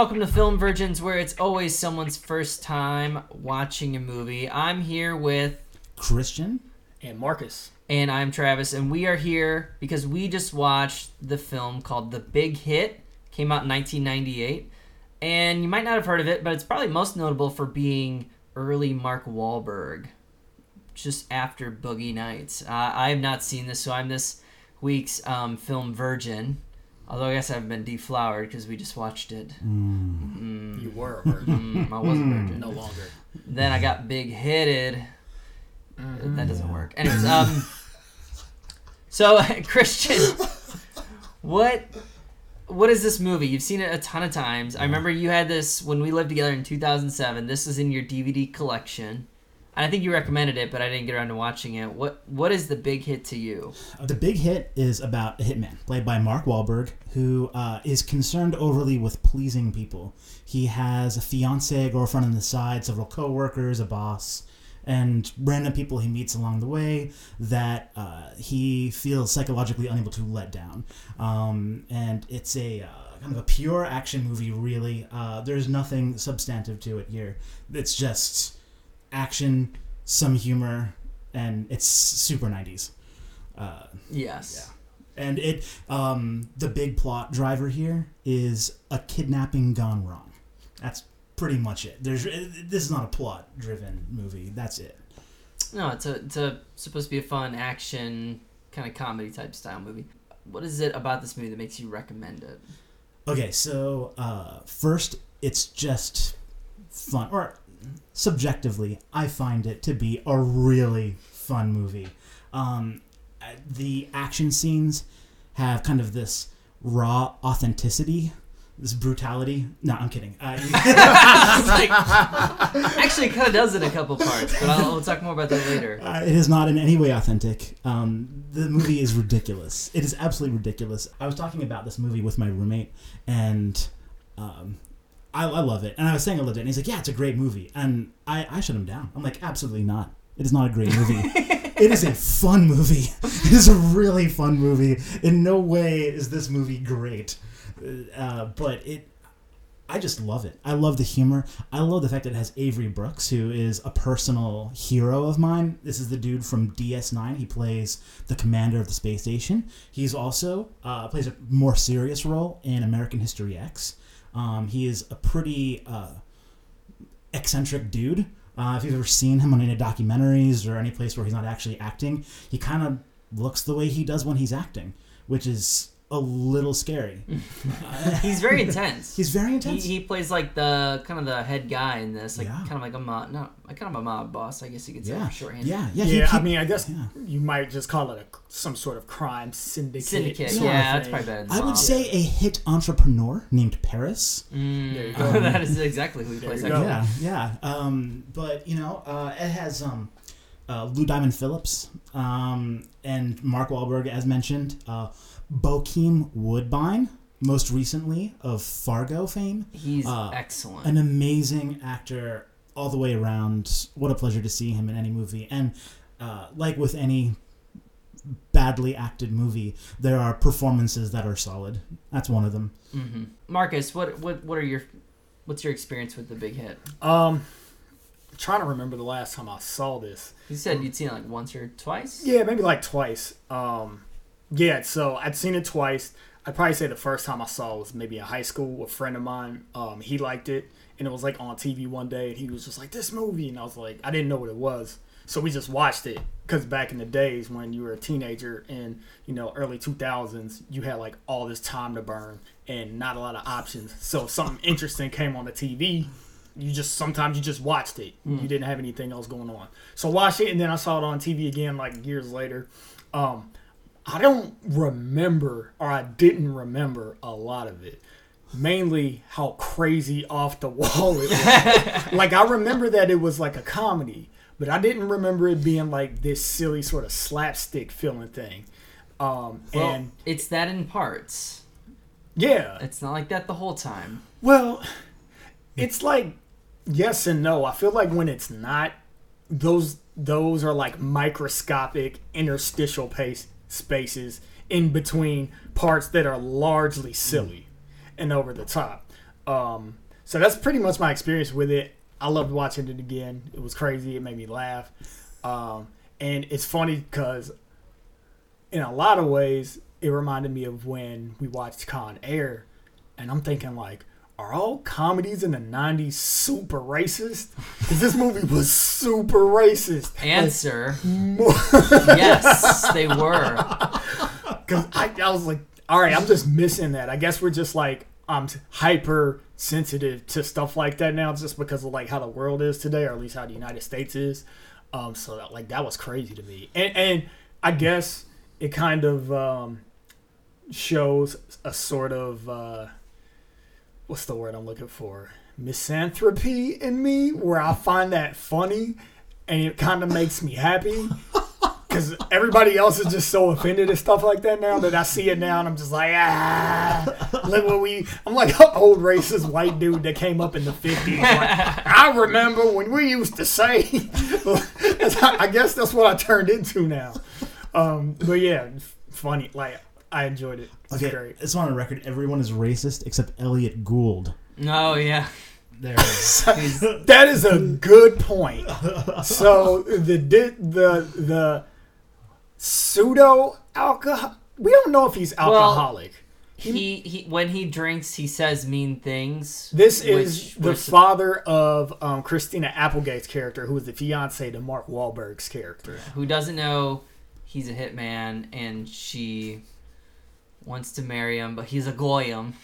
welcome to Film Virgins, where it's always someone's first time watching a movie. I'm here with, Christian. and Marcus. and I'm Travis, and we are here because we just watched the film called The Big Hit. Came out in 1998, and you might not have heard of it, but it's probably most notable for being early Mark Wahlberg, just after Boogie Nights. Uh, I have not seen this, so I'm this week's um, film virgin. Although I guess I've been deflowered because we just watched it. You were a virgin. Mm, I was a virgin. no longer. Then I got big hitted. That doesn't work. Anyways, um, so Christian, what what is this movie? You've seen it a ton of times. I remember you had this when we lived together in 2007. This is in your DVD collection. I think you recommended it, but I didn't get around to watching it. What what is the big hit to you? The Big Hit is about a hitman played by Mark Wahlberg who uh, is concerned overly with pleasing people. He has a fiance, a girlfriend on the side, several coworkers, a boss, and random people he meets along the way that uh, he feels psychologically unable to let down. Um, and it's a uh, kind of a pure action movie, really. Uh, there's nothing substantive to it here. It's just action, some humor, and it's super 90s. Uh, Yes. and it, um, the big plot driver here is a kidnapping gone wrong. That's pretty much it. There's this is not a plot driven movie. That's it. No, it's a it's a supposed to be a fun action kind of comedy type style movie. What is it about this movie that makes you recommend it? Okay, so uh, first, it's just fun, or subjectively, I find it to be a really fun movie. Um, the action scenes have kind of this raw authenticity, this brutality. No, I'm kidding. Uh, Actually, it kind of does in a couple parts, but I'll, we'll talk more about that later. Uh, it is not in any way authentic. Um, the movie is ridiculous. It is absolutely ridiculous. I was talking about this movie with my roommate, and um, I, I love it. And I was saying I loved it, and he's like, "Yeah, it's a great movie." And I, I shut him down. I'm like, "Absolutely not. It is not a great movie. it is a fun movie. It is a really fun movie. In no way is this movie great, uh, but it I just love it. I love the humor. I love the fact that it has Avery Brooks, who is a personal hero of mine. This is the dude from DS9. He plays the commander of the space station. He's also uh, plays a more serious role in American History X. Um, he is a pretty uh, eccentric dude. Uh, if you've ever seen him on any documentaries or any place where he's not actually acting, he kind of looks the way he does when he's acting, which is a little scary. He's very intense. He's very intense. he plays like the kind of the head guy in this, like Yeah. kind of like a mob, not kind of a mob boss, I guess you could say yeah, for shorthand. yeah, yeah. Yeah, he- I mean, I guess yeah. you might just call it a, some sort of crime syndicate. Syndicate. sort Yeah, of that's probably better. Than I would say a hit entrepreneur named Paris. Mm, There you go. that is exactly who he plays. you go. Yeah, yeah. Um, but you know, uh, it has um, uh, Lou Diamond Phillips um, and Mark Wahlberg, as mentioned. Uh, Bokeem Woodbine, most recently of Fargo fame. He's Uh, excellent. An amazing actor all the way around. What a pleasure to see him in any movie. And uh, like with any badly acted movie, there are performances that are solid. That's one of them. hmm Marcus, what what what are your what's your experience with the big hit? Um, I'm trying to remember the last time I saw this. You said you'd seen it like once or twice. Yeah, maybe like twice. Um, yeah, so I'd seen it twice. I'd probably say the first time I saw it was maybe in high school. A friend of mine, um, he liked it, and it was like on TV one day, and he was just like, "This movie," and I was like, I didn't know what it was, so we just watched it. Because back in the days when you were a teenager in you know early two thousands, you had like all this time to burn and not a lot of options. So if something interesting came on the TV, you just sometimes you just watched it. You didn't have anything else going on. So watch it, and then I saw it on TV again like years later. Um, I don't remember, or I didn't remember a lot of it. Mainly how crazy off the wall it was. like I remember that it was like a comedy, but I didn't remember it being like this silly sort of slapstick feeling thing. Um, Well, and it's that in parts. yeah, It's not like that the whole time. well, it's like yes and no. I feel like when it's not, those those are like microscopic interstitial pace spaces in between parts that are largely silly and over the top. Um, so that's pretty much my experience with it. I loved watching it again. It was crazy. It made me laugh. Um, and it's funny because in a lot of ways, it reminded me of when we watched Con Air. And I'm thinking, like, are all comedies in the 90s super racist? Because this movie was super racist. Answer: More- Yes, they were. Because I, I was like, all right, I'm just missing that. I guess we're just like, I'm hyper sensitive to stuff like that now, just because of like how the world is today, or at least how the United States is. Um, so that, like that was crazy to me, and and I guess it kind of um, shows a sort of uh, what's the word I'm looking for? Misanthropy in me, where I find that funny, and it kind of makes me happy. Because everybody else is just so offended at stuff like that now that I see it now and I'm just like ah look what we I'm like an old racist white dude that came up in the 50s like, I remember when we used to say I guess that's what I turned into now. Um but yeah funny like I enjoyed it it's Okay, great it's on a record. Everyone is racist except Elliott Gould. Oh yeah. There it is. that is a good point so the di- the the pseudo alcohol we don't know if he's alcoholic he he when he drinks, he says mean things. This is which- the which- father of um, Christina Applegate's character, who is the fiance to Mark Wahlberg's character. who doesn't know he's a hitman and she wants to marry him, but he's a goyim.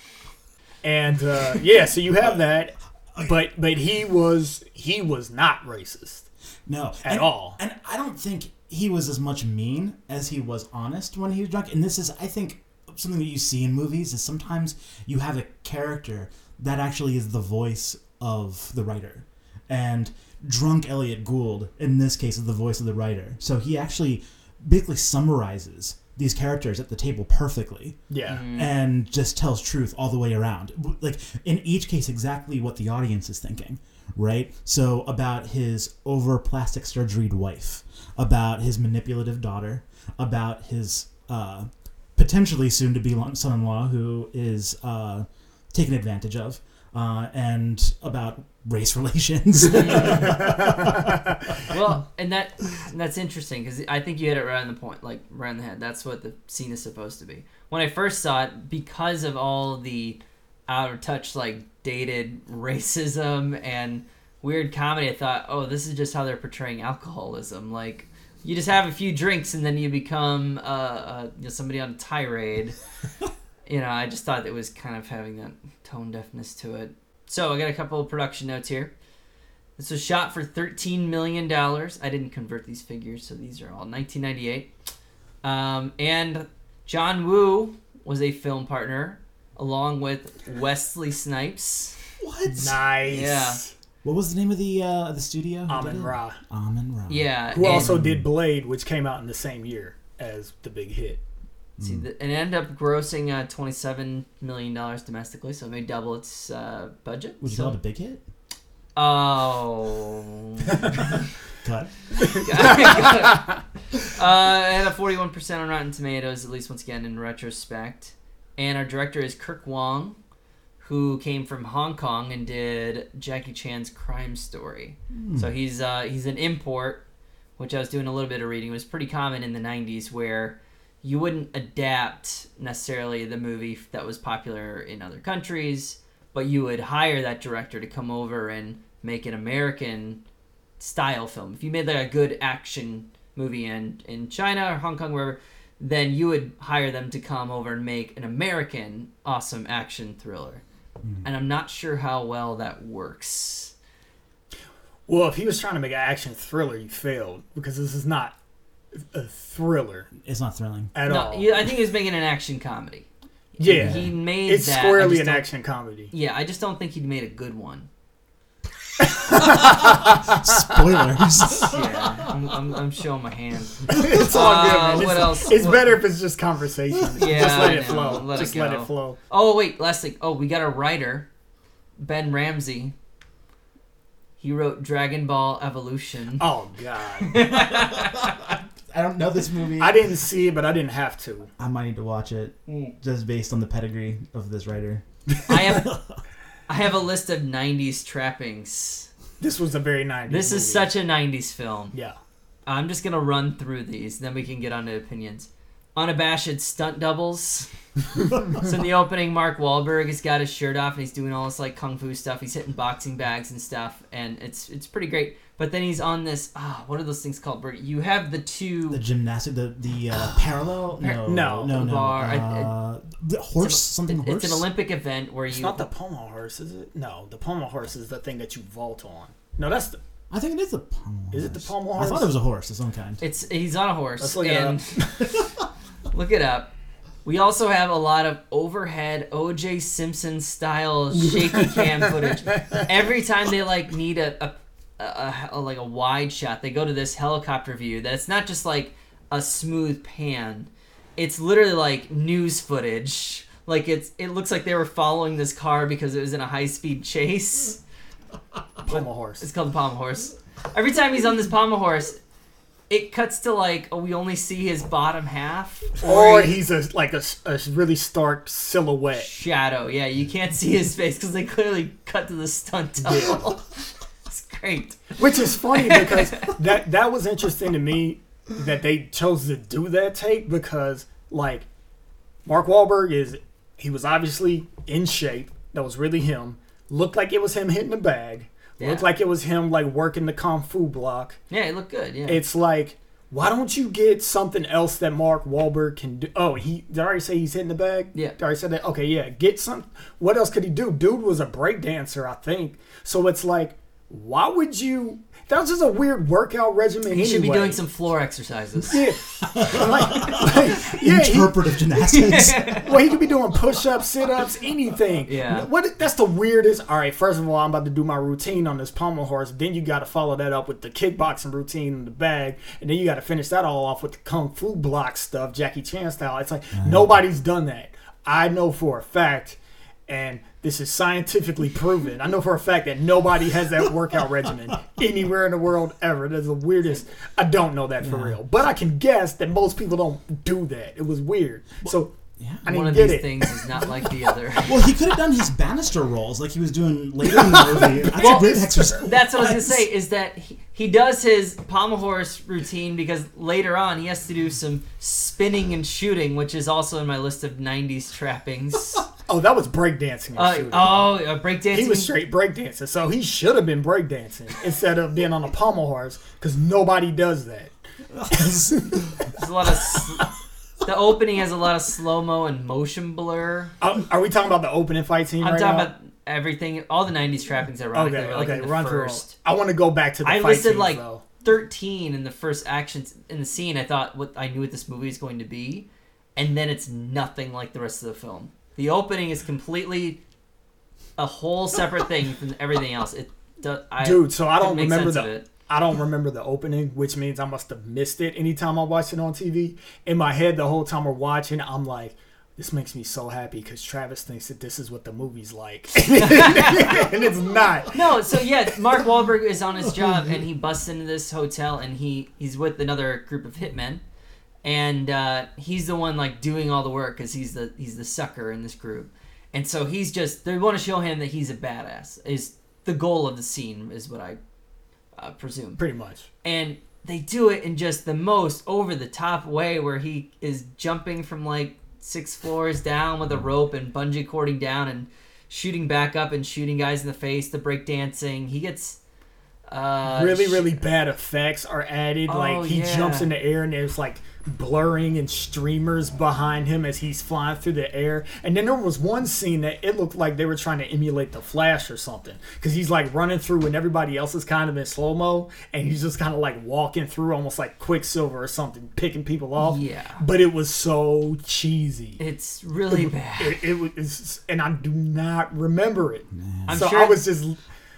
And uh, yeah, so you have that, but but he was he was not racist No, at and, all. And I don't think he was as much mean as he was honest when he was drunk. And this is, I think, something that you see in movies is sometimes you have a character that actually is the voice of the writer. And drunk Elliott Gould, in this case, is the voice of the writer. So he actually basically summarizes these characters at the table perfectly Yeah, and just tells truth all the way around. Like in each case, exactly what the audience is thinking, right? So about his over plastic surgeryed wife, about his manipulative daughter, about his uh, potentially soon to be son-in-law who is uh, taken advantage of, uh, and about race relations. Well, and that and that's interesting because I think you hit it right on the point, like right on the head. That's what the scene is supposed to be. When I first saw it, because of all the out of touch, like dated racism and weird comedy, I thought, oh, this is just how they're portraying alcoholism. Like you just have a few drinks and then you become uh, uh, you know, somebody on a tirade. You know, I just thought it was kind of having that tone deafness to it. So I got a couple of production notes here. This was shot for $13 million. I didn't convert these figures, so these are all 1998. Um, and John Woo was a film partner along with Wesley Snipes. what? nice. Yeah. What was the name of the uh, the studio? who did Amin it? Ra, Amen Ra. Yeah. who and- also did Blade, which came out in the same year as the big hit. See, the, and it ended up grossing uh, $27 million domestically, so it may double its uh, budget. Was so, it a big hit? Oh. Cut. uh, it had a 41% on Rotten Tomatoes, at least once again in retrospect. And our director is Kirk Wong, who came from Hong Kong and did Jackie Chan's Crime Story. So he's uh, he's an import, which I was doing a little bit of reading. It was pretty common in the 90s where you wouldn't adapt necessarily the movie that was popular in other countries, but you would hire that director to come over and make an American style film. If you made like a good action movie in in China or Hong Kong, wherever, then you would hire them to come over and make an American awesome action thriller. Hmm. And I'm not sure how well that works. Well, if he was trying to make an action thriller, he failed because this is not a thriller It's not thrilling. at no, all. you- I think he was making an action comedy. yeah, He made it's that. I squarely just an don't- action comedy. Yeah, I just don't think he'd made a good one. Spoilers. Yeah, I'm, I'm, I'm showing my hand. it's all Uh, good, man. what it's, else? It's What- better if it's just conversation. Yeah, just let I it know. flow. Let it just let go. it flow. Oh wait, last thing. Oh, we got a writer, Ben Ramsey. He wrote Dragon Ball Evolution. Oh God, I don't know this movie. I didn't see it, but I didn't have to. I might need to watch it Mm. just based on the pedigree of this writer. I have, I have a list of '90s trappings. This was a very nice. This is such a '90s film. yeah. I'm just gonna run through these, then we can get on to opinions. Unabashed stunt doubles. so in the opening, Mark Wahlberg has got his shirt off and he's doing all this like kung fu stuff. He's hitting boxing bags and stuff, and it's it's pretty great. But then he's on this. Ah, what are those things called? Where you have the two. The gymnastic, the the uh, parallel. No, No. no, no. Bar, I- Uh, the horse, it's something an, horse. It's an Olympic event where It's you. not the pommel horse, is it? No, the pommel horse is the thing that you vault on. No, that's the. I think it is the pommel. Is it the horse. I thought it was a horse of some kind. It's he's on a horse. Let's look it and look it up. We also have a lot of overhead OJ Simpson style shaky cam footage. Every time they like need a, a, a, a- like a wide shot, they go to this helicopter view. That it's not just like a smooth pan. It's literally like news footage. Like it's it looks like they were following this car because it was in a high speed chase. pommel horse. It's called the pommel horse. Every time he's on this pommel horse, it cuts to like oh, we only see his bottom half Or he- he's a like a, s- a really stark silhouette. shadow. Yeah, you can't see his face because they clearly cut to the stunt double. great. Which is funny because that that was interesting to me that they chose to do that take because like Mark Wahlberg is he was obviously in shape. That was really him. Looked like it was him hitting the bag. Looked like it was him like working the kung fu block. Yeah, it looked good. Yeah. It's like why don't you get something else that Mark Wahlberg can do? Oh, he did I already say he's hitting the bag? Yeah. Did I already said that? Okay, yeah. Get some. What else could he do? Dude was a break dancer, I think. So it's like, why would you? That's just a weird workout regimen. he should be doing some floor exercises. Yeah. like, like, yeah. He, Interpretive gymnastics. well, he could be doing push-ups, sit-ups, anything. Yeah. What? That's the weirdest. All right. First of all, I'm about to do my routine on this pommel horse. Then you got to follow that up with the kickboxing routine in the bag, and then you got to finish that all off with the kung fu block stuff, Jackie Chan style. It's like nobody's done that. I know for a fact, and this is scientifically proven. I know for a fact that nobody has that workout regimen anywhere in the world ever. That's the weirdest. I don't know that for real, but I can guess that most people don't do that. It was weird. So yeah. I One didn't of get these it. things is not like the other. Well, he could have done his banister rolls like he was doing later in the movie. That's a great exercise. That's what I was gonna say. Is that he, he does his pommel horse routine because later on he has to do some spinning and shooting, which is also in my list of '90s trappings. Oh, that was breakdancing. Uh, oh, uh, breakdancing. he was straight breakdancing, so he should have been breakdancing instead of being on a pommel horse because nobody does that. There's a lot of. Sl- the opening has a lot of slow mo and motion blur. Um, are we talking about the opening fight scene I'm right talking now? about everything, all the '90s trappings. Ironically, okay, were like okay, in the run through. first. I want to go back to the I listed scenes, like though. 13 in the first actions in the scene. I thought what I knew what this movie is going to be, and then it's nothing like the rest of the film. The opening is completely a whole separate thing from everything else. It does, I, Dude, so I don't remember the. I don't remember the opening, which means I must have missed it anytime I watch it on TV. In my head, the whole time we're watching, I'm like, this makes me so happy because Travis thinks that this is what the movie's like. and it's not. No, so yeah, Mark Wahlberg is on his job and he busts into this hotel and he he's with another group of hitmen, and uh, he's the one like doing all the work because he's the he's the sucker in this group, and so he's just they want to show him that he's a badass. Is the goal of the scene is what I uh, presume, Pretty much. and they do it in just the most over the top way where he is jumping from like six floors down with a rope and bungee cording down and shooting back up and shooting guys in the face the break dancing he gets uh really, really bad effects are added. Oh, like he yeah. jumps in the air and there's like blurring and streamers behind him as he's flying through the air. And then there was one scene that it looked like they were trying to emulate the Flash or something because he's like running through and everybody else is kind of in slow mo and he's just kind of like walking through almost like Quicksilver or something, picking people off. Yeah. But it was so cheesy. it's really bad It, it was, and I do not remember it. I'm so sure I was just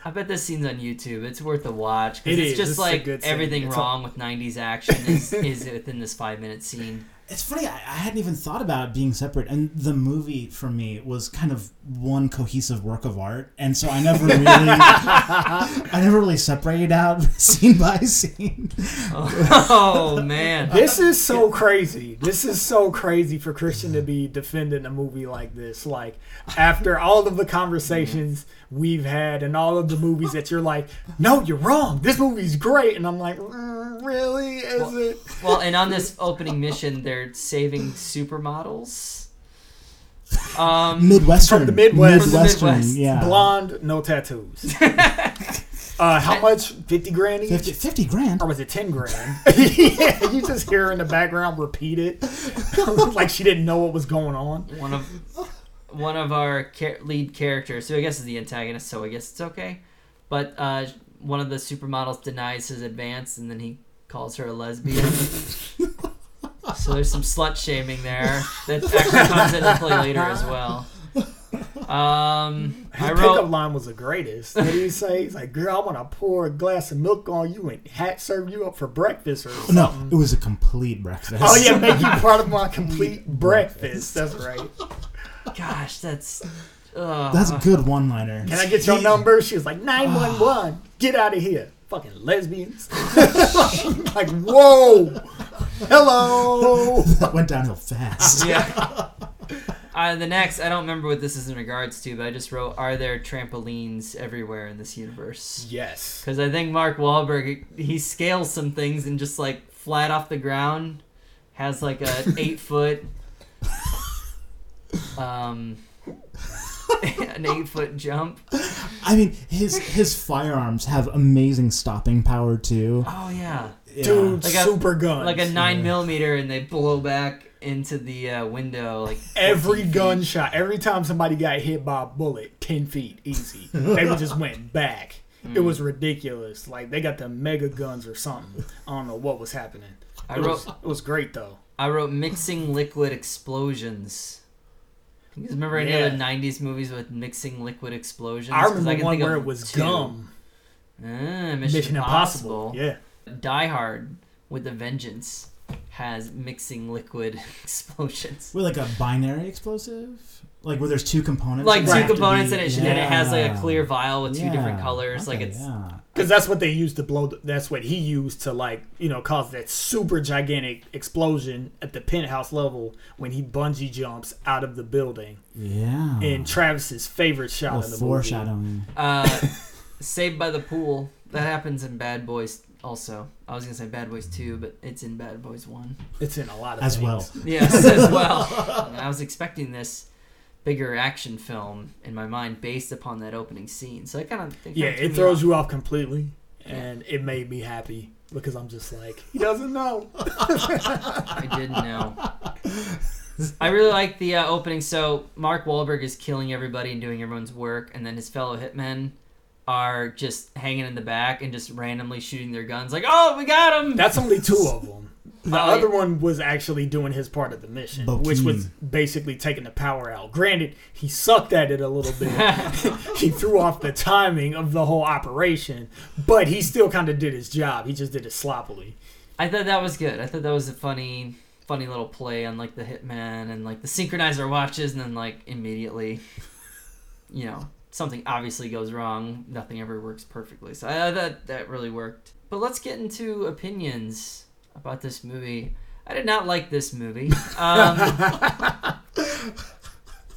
I bet this scene's on YouTube. It's worth a watch because It it's is. just It's like good everything It's a- wrong with '90s action is, is within this five minute scene. It's funny. I, I hadn't even thought about it being separate, and the movie for me was kind of one cohesive work of art, and so I never really, I never really separated out scene by scene. Oh man, This is so crazy. This is so crazy for Christian to be defending a movie like this. Like after all of the conversations we've had and all of the movies that you're like, no, you're wrong. This movie's great, and I'm like, "Mm, really? Is Well- it? Well, and on this opening mission, they're saving supermodels. Um, Midwestern, From the Midwest. From the Midwestern, Midwest. yeah. Blonde, no tattoos. uh, how much? Fifty grand each? 50, 50 grand. Or was it 10 grand? yeah, you just hear her in the background repeat it. like she didn't know what was going on. one of one of our char- lead characters, who I guess is the antagonist, so I guess it's okay. But uh, one of the supermodels denies his advance, and then he calls her a lesbian. so there's some slut shaming there that actually comes into play later as well. Um, His I pickup line was the greatest. What do you say? He's like, girl, I want to pour a glass of milk on you and hat serve you up for breakfast or something. No, it was a complete breakfast. Oh, yeah, make you part of my complete breakfast. That's right. Gosh, that's. Uh, That's a good one-liner. Can I get your number? She was like, 911. Get out of here. Fucking lesbians. like, whoa. Hello. That went downhill fast. yeah. Uh, the next, I don't remember what this is in regards to, but I just wrote, "Are there trampolines everywhere in this universe?" Yes. Because I think Mark Wahlberg he scales some things and just like flat off the ground has like a eight foot, um, an eight foot jump. I mean, his his firearms have amazing stopping power too. Oh yeah, Yeah. Dude, Like a- super guns. like a nine yeah. millimeter, and they blow back into the uh, window like Every 14 feet. gunshot, every time somebody got hit by a bullet, 10 feet, easy. they would just went back. It Mm. was ridiculous. Like, they got the mega guns or something. I don't know what was happening. I It wrote was, it was great, though. I wrote mixing liquid explosions. You guys remember any Yeah. other '90s movies with mixing liquid explosions? I 'Cause remember can one think of where it was two. gum. Ah, Mission, Mission Impossible. Impossible. Yeah. Die Hard with a Vengeance has mixing liquid explosions. With like a binary explosive, like where there's two components. Like two components be- and it, should and it has like a clear vial with two different Yeah. colors. like Okay, it's yeah. Because that's what they used to blow. The, that's what he used to, like, you know, cause that super gigantic explosion at the penthouse level when he bungee jumps out of the building. Yeah. And Travis's favorite shot Well, of the movie. foreshadowing. uh, Saved by the Pool. That happens in Bad Boys also. I was gonna say Bad Boys 2, but it's in Bad Boys 1. It's in a lot of As things. well. Yes, as well. I was expecting this bigger action film in my mind based upon that opening scene. So I kind of think Yeah, it throws you off completely, and it made me happy because I'm just like, he doesn't know. I didn't know. I really like the uh, opening. So Mark Wahlberg is killing everybody and doing everyone's work, and then his fellow hitmen are just hanging in the back and just randomly shooting their guns, like, "Oh, we got him!" That's only two of them. The Oh, other one was actually doing his part of the mission, which was basically taking the power out. Granted, he sucked at it a little bit. he threw off the timing of the whole operation, but he still kind of did his job. He just did it sloppily. I thought that was good. I thought that was a funny, funny little play on like the hitman and like the synchronizer watches, and then like immediately, you know, something obviously goes wrong. Nothing ever works perfectly. So I thought that really worked. But let's get into opinions about this movie. I did not like this movie. Um,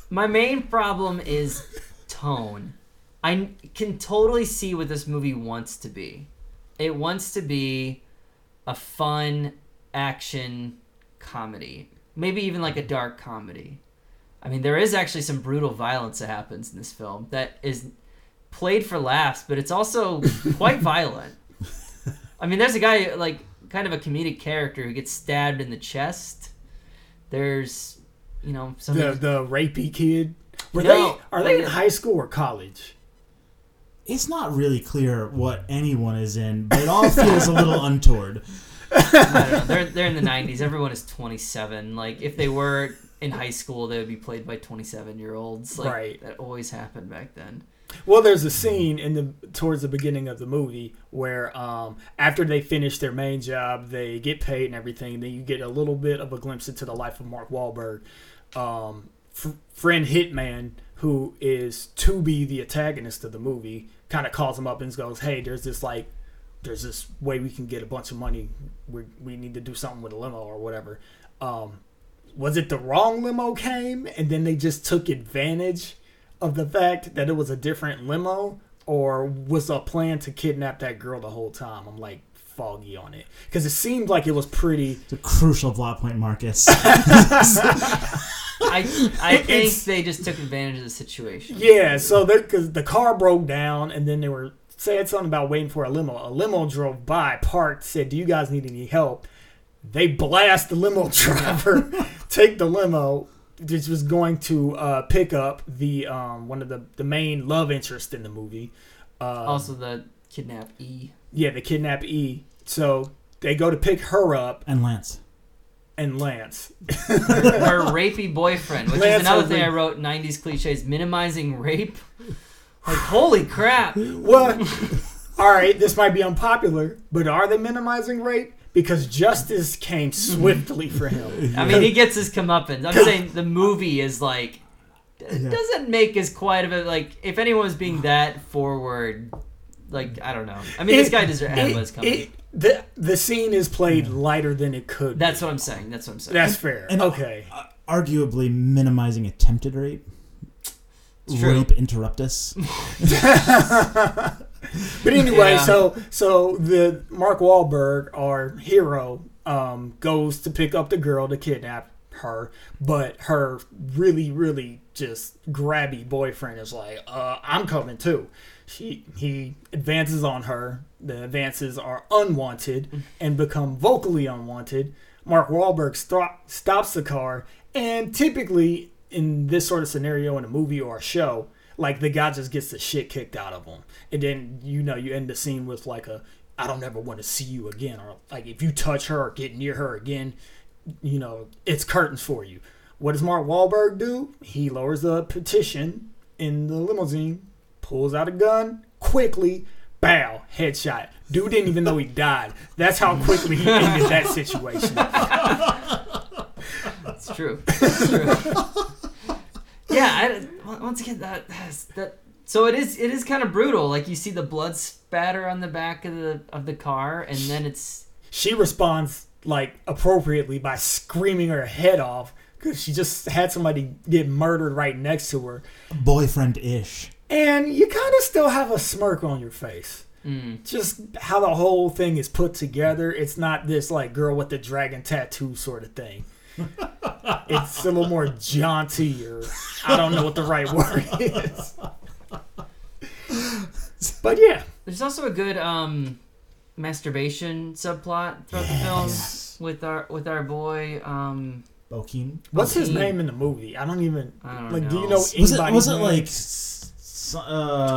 my main problem is tone. I can totally see what this movie wants to be. It wants to be a fun action comedy, maybe even like a dark comedy. I mean, there is actually some brutal violence that happens in this film that is played for laughs, but it's also quite violent. I mean, there's a guy like kind of a comedic character who gets stabbed in the chest. There's, you know, some The the rapey kid. Were No, they are they in oh, high school or college? It's not really clear what anyone is in, but it all feels a little untoward. I don't know. They're they're in the '90s. Everyone is 27. Like if they were in high school, they would be played by 27 year olds. Like Right. that always happened back then. Well, there's a scene in the towards the beginning of the movie where um, after they finish their main job, they get paid and everything. Then you get a little bit of a glimpse into the life of Mark Wahlberg, um, friend Hitman, who is to be the antagonist of the movie. Kind of calls him up and goes, "Hey, there's this like, there's this way we can get a bunch of money. We we need to do something with a limo or whatever." Um, was it the wrong limo came and then they just took advantage of the fact that it was a different limo or was a plan to kidnap that girl the whole time i'm like foggy on it because it seemed like it was pretty It's a crucial plot point, Marcus. I I think It's- they just took advantage of the situation. yeah so because the car broke down and then they were said something about waiting for a limo a limo drove by parked said do you guys need any help they blast the limo driver take the limo which was going to uh, pick up the um, one of the, the main love interest in the movie uh, Also, the kidnap E. Yeah, the kidnap E. So they go to pick her up and Lance. and Lance. her rapey boyfriend, which Lance is another thing I wrote. '90s cliches: minimizing rape. Like, holy crap! What? All right, this might be unpopular, but are they minimizing rape? Because justice came swiftly for him. I mean, he gets his comeuppance. I'm saying the movie is like Yeah. doesn't make as quite of a like. If anyone was being that forward, like I don't know. I mean, this guy deserves had It- what's coming. it- the the scene is played lighter than it could. be. That's what I'm saying. That's what I'm saying. that's fair. And- okay. Uh, arguably minimizing attempted rape. It's true. Rape interruptus. But anyway, Yeah. so so the Mark Wahlberg, our hero, um, goes to pick up the girl to kidnap her, but her really, really just grabby boyfriend is like, uh, "I'm coming too." She he advances on her. The advances are unwanted and become vocally unwanted. Mark Wahlberg stop, stops the car, and typically in this sort of scenario in a movie or a show, like the guy just gets the shit kicked out of him, and then you know you end the scene with like a "I don't ever want to see you again," or like if you touch her or get near her again, you know it's curtains for you. What does Mark Wahlberg do? He lowers the petition in the limousine, pulls out a gun quickly, bow, headshot. Dude didn't even know he died. That's how quickly he ended that situation. It's true. It's true. yeah. I, once again, that that's, that. So it is. It is kind of brutal. Like you see the blood spatter on the back of the of the car, and then it's She responds like appropriately by screaming her head off because she just had somebody get murdered right next to her. Boyfriend ish. And you kind of still have a smirk on your face. mm, Just how the whole thing is put together. It's not this like girl with the dragon tattoo sort of thing. it's a little more jaunty, or I don't know what the right word is. But yeah, There's also a good um, masturbation subplot throughout the film with our with our boy. Um, Bokeem. what's his He- name in the movie? I don't even I don't like. know. Do you know Was it, anybody's was it name? like. s- Uh,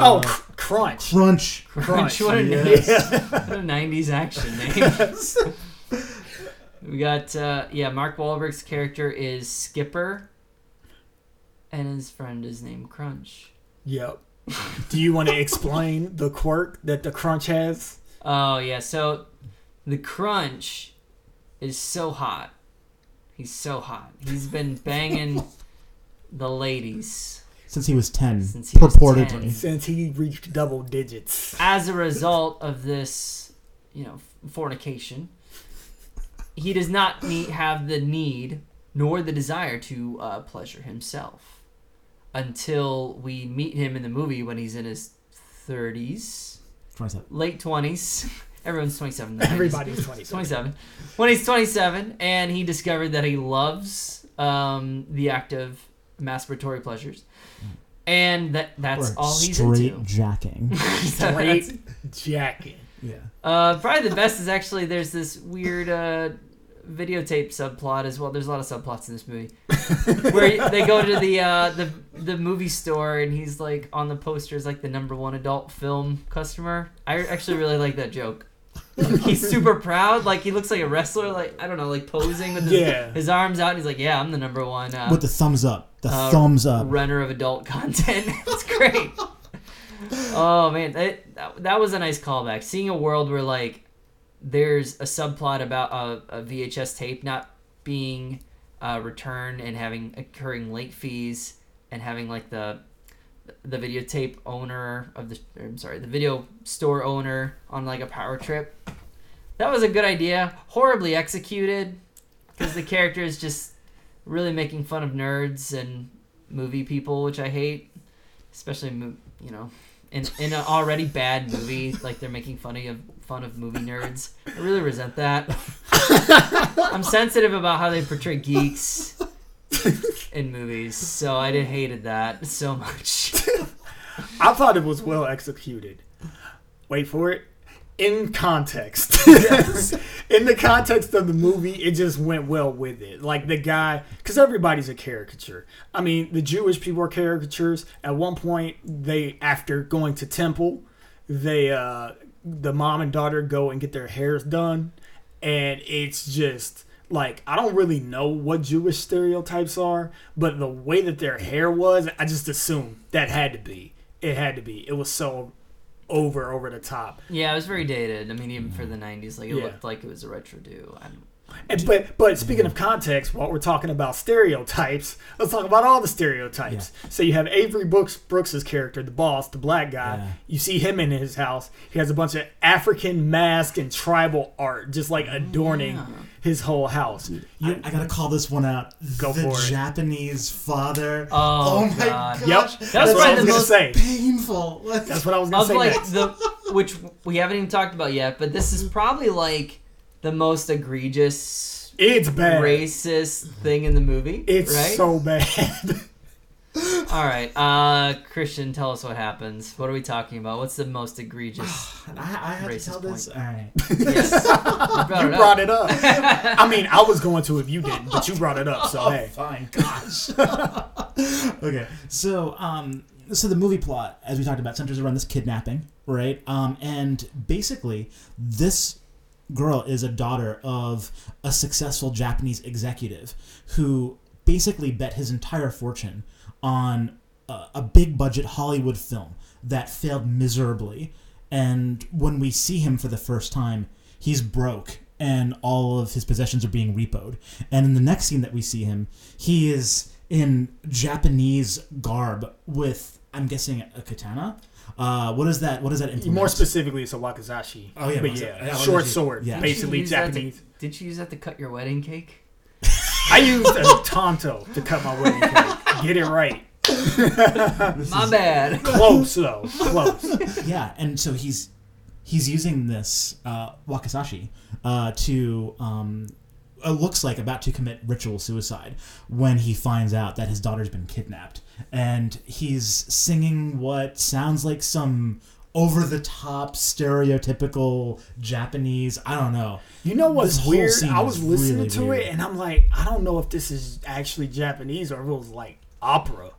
Oh, cr- Crunch. Crunch. Crunch. What a, yes. what a 90s action name. we got, uh, yeah, Mark Wahlberg's character is Skipper, and his friend is named Crunch. Yep. Do you want to explain the quirk that the Crunch has? Oh, yeah, so the Crunch is so hot. He's so hot. He's been banging the ladies Since he was 10. Since he was purportedly. 10. Since he reached double digits. as a result of this, you know, fornication, he does not need, have the need nor the desire to uh, pleasure himself until we meet him in the movie when he's in his 30s, 27. late 20s. Everyone's 27. in 90s. Everybody's 20. 27. When he's 27, and he discovered that he loves um, the act of masturbatory pleasures, and that that's Or all he's straight into. jacking. Straight jacking. Yeah. Uh, probably the best is actually there's this weird uh, videotape subplot as well. There's a lot of subplots in this movie where they go to the uh, the the movie store and he's like on the poster is like the number one adult film customer. I actually really like that joke. he's super proud, like he looks like a wrestler, like I don't know, like posing with his, Yeah. his arms out. And he's like, "Yeah, I'm the number one uh, With the thumbs up. The uh, thumbs up. runner of adult content." it's great. Oh man, that, that was a nice callback. Seeing a world where like there's a subplot about a, a VHS tape not being uh, returned and having occurring late fees and having like the the videotape owner of the I'm sorry the video store owner on like a power trip. That was a good idea. Horribly executed because the character is just really making fun of nerds and movie people, which I hate, especially you know in in an already bad movie, like they're making funny of fun of movie nerds. I really resent that. I'm sensitive about how they portray geeks in movies, so I did hated that so much. I thought it was well executed. Wait for it. In context, in the context of the movie, it just went well with it. Like the guy, because everybody's a caricature. I mean, the Jewish people are caricatures. At one point, they after going to temple, they uh the mom and daughter go and get their hairs done, and it's just like I don't really know what Jewish stereotypes are, but the way that their hair was, I just assumed that had to be. It had to be. It was so over over the top. Yeah, it was very dated. I mean, even for the '90s, like it Yeah. looked like it was a retro do. I'm, And, but but speaking of context, while we're talking about stereotypes, let's talk about all the stereotypes. So you have Avery Brooks Brooks's character, the boss, the black guy. Yeah. You see him in his house. He has a bunch of African mask and tribal art, just like oh, adorning yeah. his whole house. I, I gotta call this one out. Go the for it. Japanese father. Oh, oh my God. gosh, Yep, That's that's what I was gonna most say. painful. That's what I was gonna of say. like next. the which we haven't even talked about yet, but this is probably like the most egregious It's bad. racist thing in the movie. It's right. so bad. All right, uh, Christian, tell us what happens. What are we talking about? What's the most egregious? I, I have to Racist tell this. point. All right. yes, you brought you it brought up. it up. I mean, I was going to if you didn't, but you brought it up. So hey, Fine. Gosh. okay. So, um, so the movie plot, as we talked about, centers around this kidnapping, right? Um, and basically, this girl is a daughter of a successful Japanese executive who basically bet his entire fortune on a, a big budget Hollywood film that failed miserably. And when we see him for the first time, he's broke and all of his possessions are being repoed. And in the next scene that we see him, he is in Japanese garb with, I'm guessing, a katana. Uh, what is that? What is that implement? more specifically, it's a wakizashi. Oh, yeah, but yeah, yeah, short wakizashi. sword, Yeah. Basically use that to- Japanese. Did you use that to cut your wedding cake? I used a tanto to cut my wedding cake. Get it right. My bad. Close though, close. yeah, and so he's he's using this uh, wakizashi uh, to um, it Uh, looks like about to commit ritual suicide when he finds out that his daughter's been kidnapped, and he's singing what sounds like some over the top stereotypical Japanese. I don't know. You know what's weird? I was listening really to weird. it and I'm like, I don't know if this is actually Japanese or if it was like opera.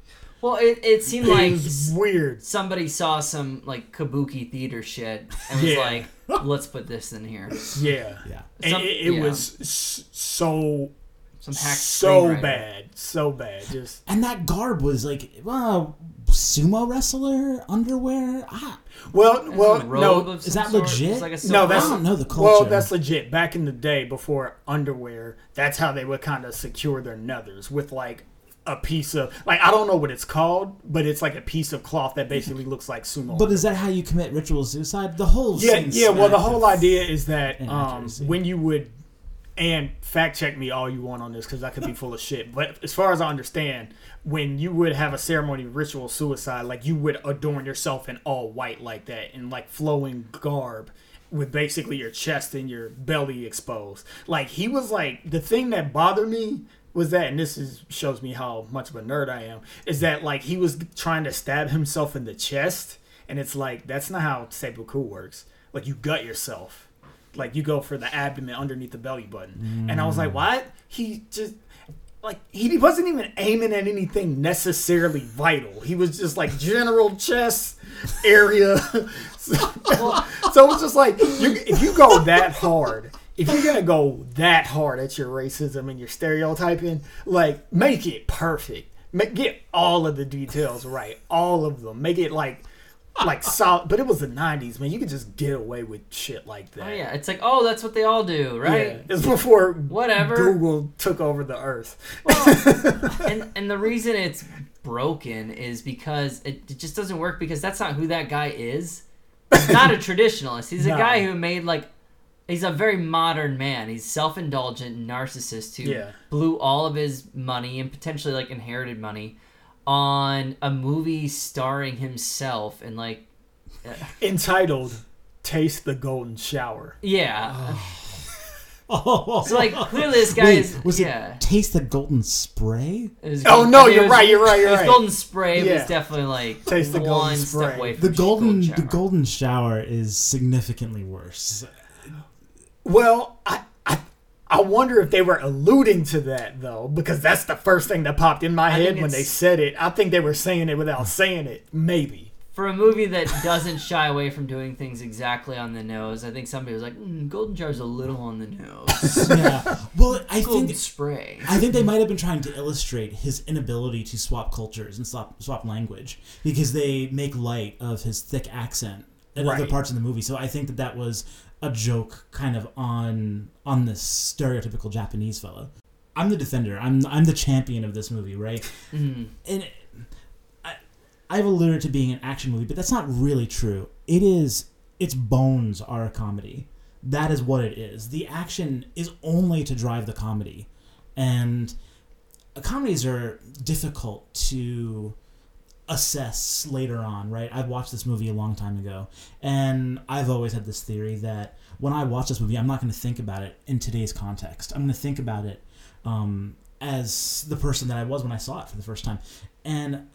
Well, it, it seemed It like was weird. somebody saw some like kabuki theater shit and was Yeah. like, "Let's put this in here." Yeah. Yeah. And Some- it, it yeah. was s- so Some hack so screenwriter. bad, so bad. Just And that garb was like, well, sumo wrestler underwear. Ah, well, well, A robe no, of is some that sort? legit? It's like a No, silk that's I robe. don't know the culture. Well, that's legit. Back in the day, before underwear, that's how they would kind of secure their nethers with like a piece of like I don't know what it's called, but it's like a piece of cloth that basically looks like sumo. But is that how you commit ritual suicide? The whole yeah, yeah. Well, the whole idea is that um, when you would and fact check me all you want on this because I could be full of shit. But as far as I understand, when you would have a ceremony ritual suicide, like you would adorn yourself in all white like that, in like flowing garb, with basically your chest and your belly exposed. Like he was like the thing that bothered me was that, and this is shows me how much of a nerd I am, is that like he was trying to stab himself in the chest, and it's like that's not how seppuku works. Like you gut yourself like you go for the abdomen underneath the belly button. And I was like, mm. what? He just like he wasn't even aiming at anything necessarily vital. He was just like general chest area. so, so it was just like you, if you go that hard, if you're gonna go that hard at your racism and your stereotyping, like make it perfect. Make, get all of the details right, all of them. Make it like like solid. But it was the '90s, man. You could just get away with shit like that. Oh yeah, it's like oh that's what they all do, right? Yeah. It's before Whatever. Google took over the earth. and and the reason it's broken is because it, it just doesn't work because that's not who that guy is. He's not a traditionalist. He's a guy who made like he's a very modern man. He's self-indulgent narcissist who Yeah. blew all of his money and potentially like inherited money on a movie starring himself and like uh, Entitled "Taste the Golden Shower." yeah. Oh, So like clearly this guy Wait, is was yeah. it taste the golden spray? It Oh, gold- no, I think it you're was- right, you're right, you're right. Golden Spray was Yeah. definitely like Taste the one golden step spray. away The from golden, the golden shower is significantly worse. Well, I, I I wonder if they were alluding to that though, because that's the first thing that popped in my I head think when they it's- said it. I think they were saying it without saying it. Maybe. For a movie that doesn't shy away from doing things exactly on the nose, I think somebody was like, mm, "Golden Shower's a little on the nose." yeah. Well, I Golden think Spray. I think they might have been trying to illustrate his inability to swap cultures and swap swap language because they make light of his thick accent in other Right. parts of the movie. So I think that that was a joke, kind of on on this stereotypical Japanese fella. I'm the defender. I'm I'm the champion of this movie, right? Mhm. and I, I've alluded to being an action movie, but that's not really true. It is. Its bones are a comedy. That is what it is. The action is only to drive the comedy, and uh, comedies are difficult to assess later on, right? I watched this movie a long time ago, and I've always had this theory that when I watch this movie, I'm not going to think about it in today's context. I'm going to think about it um, as the person that I was when I saw it for the first time. And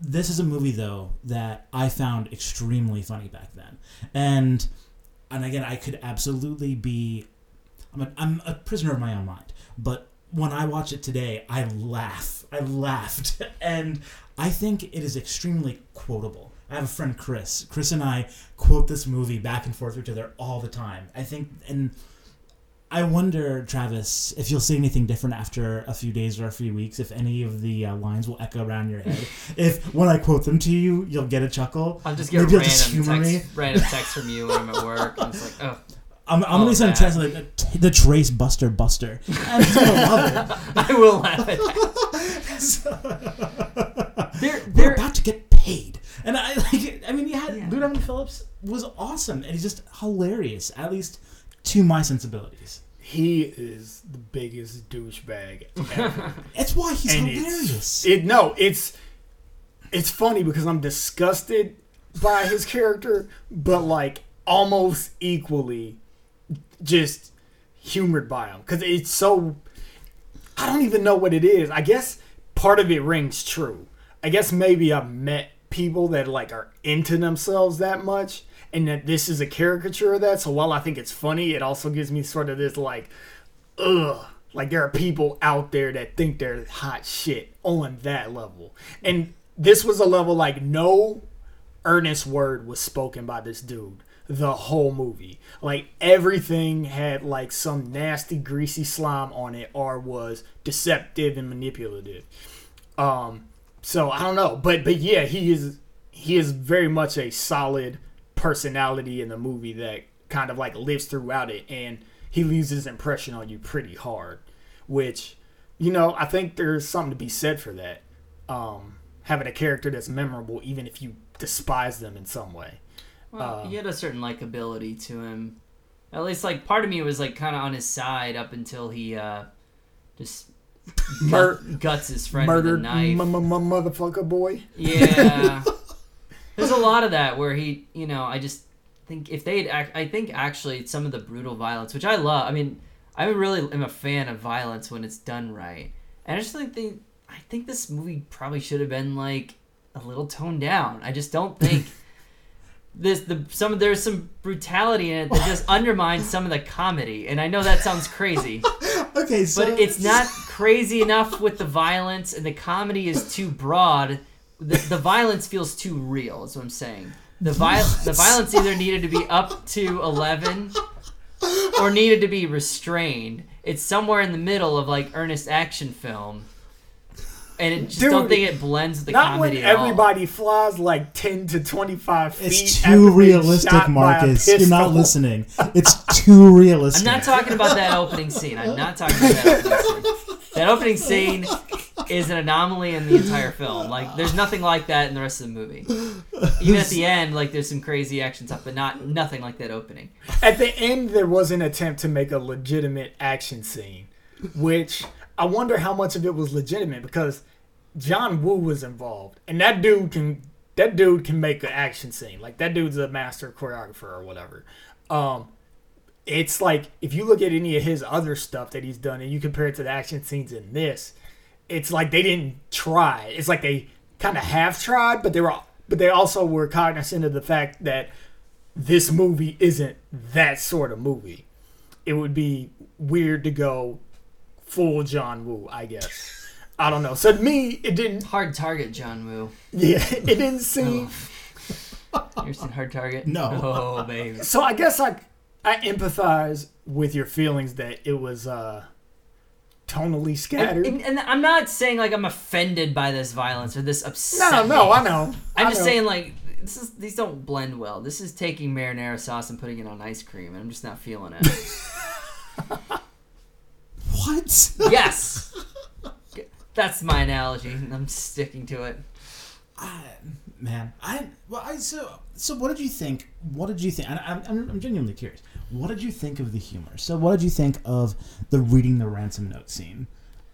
this is a movie though that I found extremely funny back then, and and again, I could absolutely be. I'm a, I'm a prisoner of my own mind, but when I watch it today, I laugh. I laughed, and I think it is extremely quotable. I have a friend, Chris. Chris and I quote this movie back and forth with each other all the time. I think, and I wonder, Travis, if you'll say anything different after a few days or a few weeks, if any of the uh, lines will echo around your head. if when I quote them to you, you'll get a chuckle. I'll just get Maybe just random humor text, random text from you when I'm at work. And it's like, oh, I'm, I'm Oh, gonna send a text like "T- the Trace Buster Buster. I'm just gonna love it. I will laugh at that. it. There, We're about to get paid, and I like. I mean, you had Yeah. Lou Diamond Phillips was awesome, and he's just hilarious, at least to my sensibilities. He is the biggest douchebag ever. That's why he's and hilarious. it's it no, it's it's funny because I'm disgusted by his character, but like almost equally just humored by him because it's so I don't even know what it is. I guess part of it rings true. I guess maybe I've met people that like are into themselves that much and that this is a caricature of that. So while I think it's funny, it also gives me sort of this like ugh. Like there are people out there that think they're hot shit on that level. And this was a level like no earnest word was spoken by this dude the whole movie. Like everything had like some nasty greasy slime on it or was deceptive and manipulative. Um so I don't know, but but yeah, he is he is very much a solid personality in the movie that kind of like lives throughout it and he leaves his impression on you pretty hard, which you know, I think there's something to be said for that. Um having a character that's memorable even if you despise them in some way. Well, uh, he had a certain likability to him. At least, like, part of me was like kind of on his side up until he uh, just Mur- gut- guts his friend Murdered with a knife. m- m- motherfucker boy. Yeah. There's a lot of that where he, you know, I just think if they'd, act, I think actually some of the brutal violence, which I love. I mean, I really am a fan of violence when it's done right, and I just think they, I think this movie probably should have been like a little toned down. I just don't think. This the some there's some brutality in it that just undermines some of the comedy, and I know that sounds crazy, okay, so but it's not crazy enough with the violence, and the comedy is too broad. The, the violence feels too real. Is what I'm saying. The viol- the violence either needed to be up to eleven, or needed to be restrained. It's somewhere in the middle of like earnest action film. And it just Dude, don't think it blends the Not when comedy at all. everybody flies like 10 to 25 feet. It's after too being realistic, by a Marcus. You're not pistol. listening. It's too realistic. I'm not talking about that opening scene. I'm not talking about that opening scene. That opening scene is an anomaly in the entire film. Like, there's nothing like that in the rest of the movie. Even at the end, like, there's some crazy action stuff, but not nothing like that opening. At the end, there was an attempt to make a legitimate action scene, which I wonder how much of it was legitimate because John Woo was involved, and that dude can that dude can make an action scene. Like that dude's a master choreographer or whatever. Um, it's like if you look at any of his other stuff that he's done and you compare it to the action scenes in this, it's like they didn't try. It's like they kind of half tried, but they were but they also were cognizant of the fact that this movie isn't that sort of movie. It would be weird to go full John Woo, I guess. I don't know. So to me, it didn't. Hard target, John Woo. Yeah, it didn't seem. You're seen Hard Target? No. Oh, baby. So I guess I I empathize with your feelings that it was uh tonally And, scattered. and- and I'm not saying like I'm offended by this violence or this upset. no, no, I know. I'm I just know. saying like this is these don't blend well. This is taking marinara sauce and putting it on ice cream, and I'm just not feeling it. What? yes, that's my analogy. and I'm sticking to it. I, man, I well, I so so. What did you think? What did you think? And I'm, I'm, I'm genuinely curious. What did you think of the humor? So, what did you think of the reading the ransom note scene,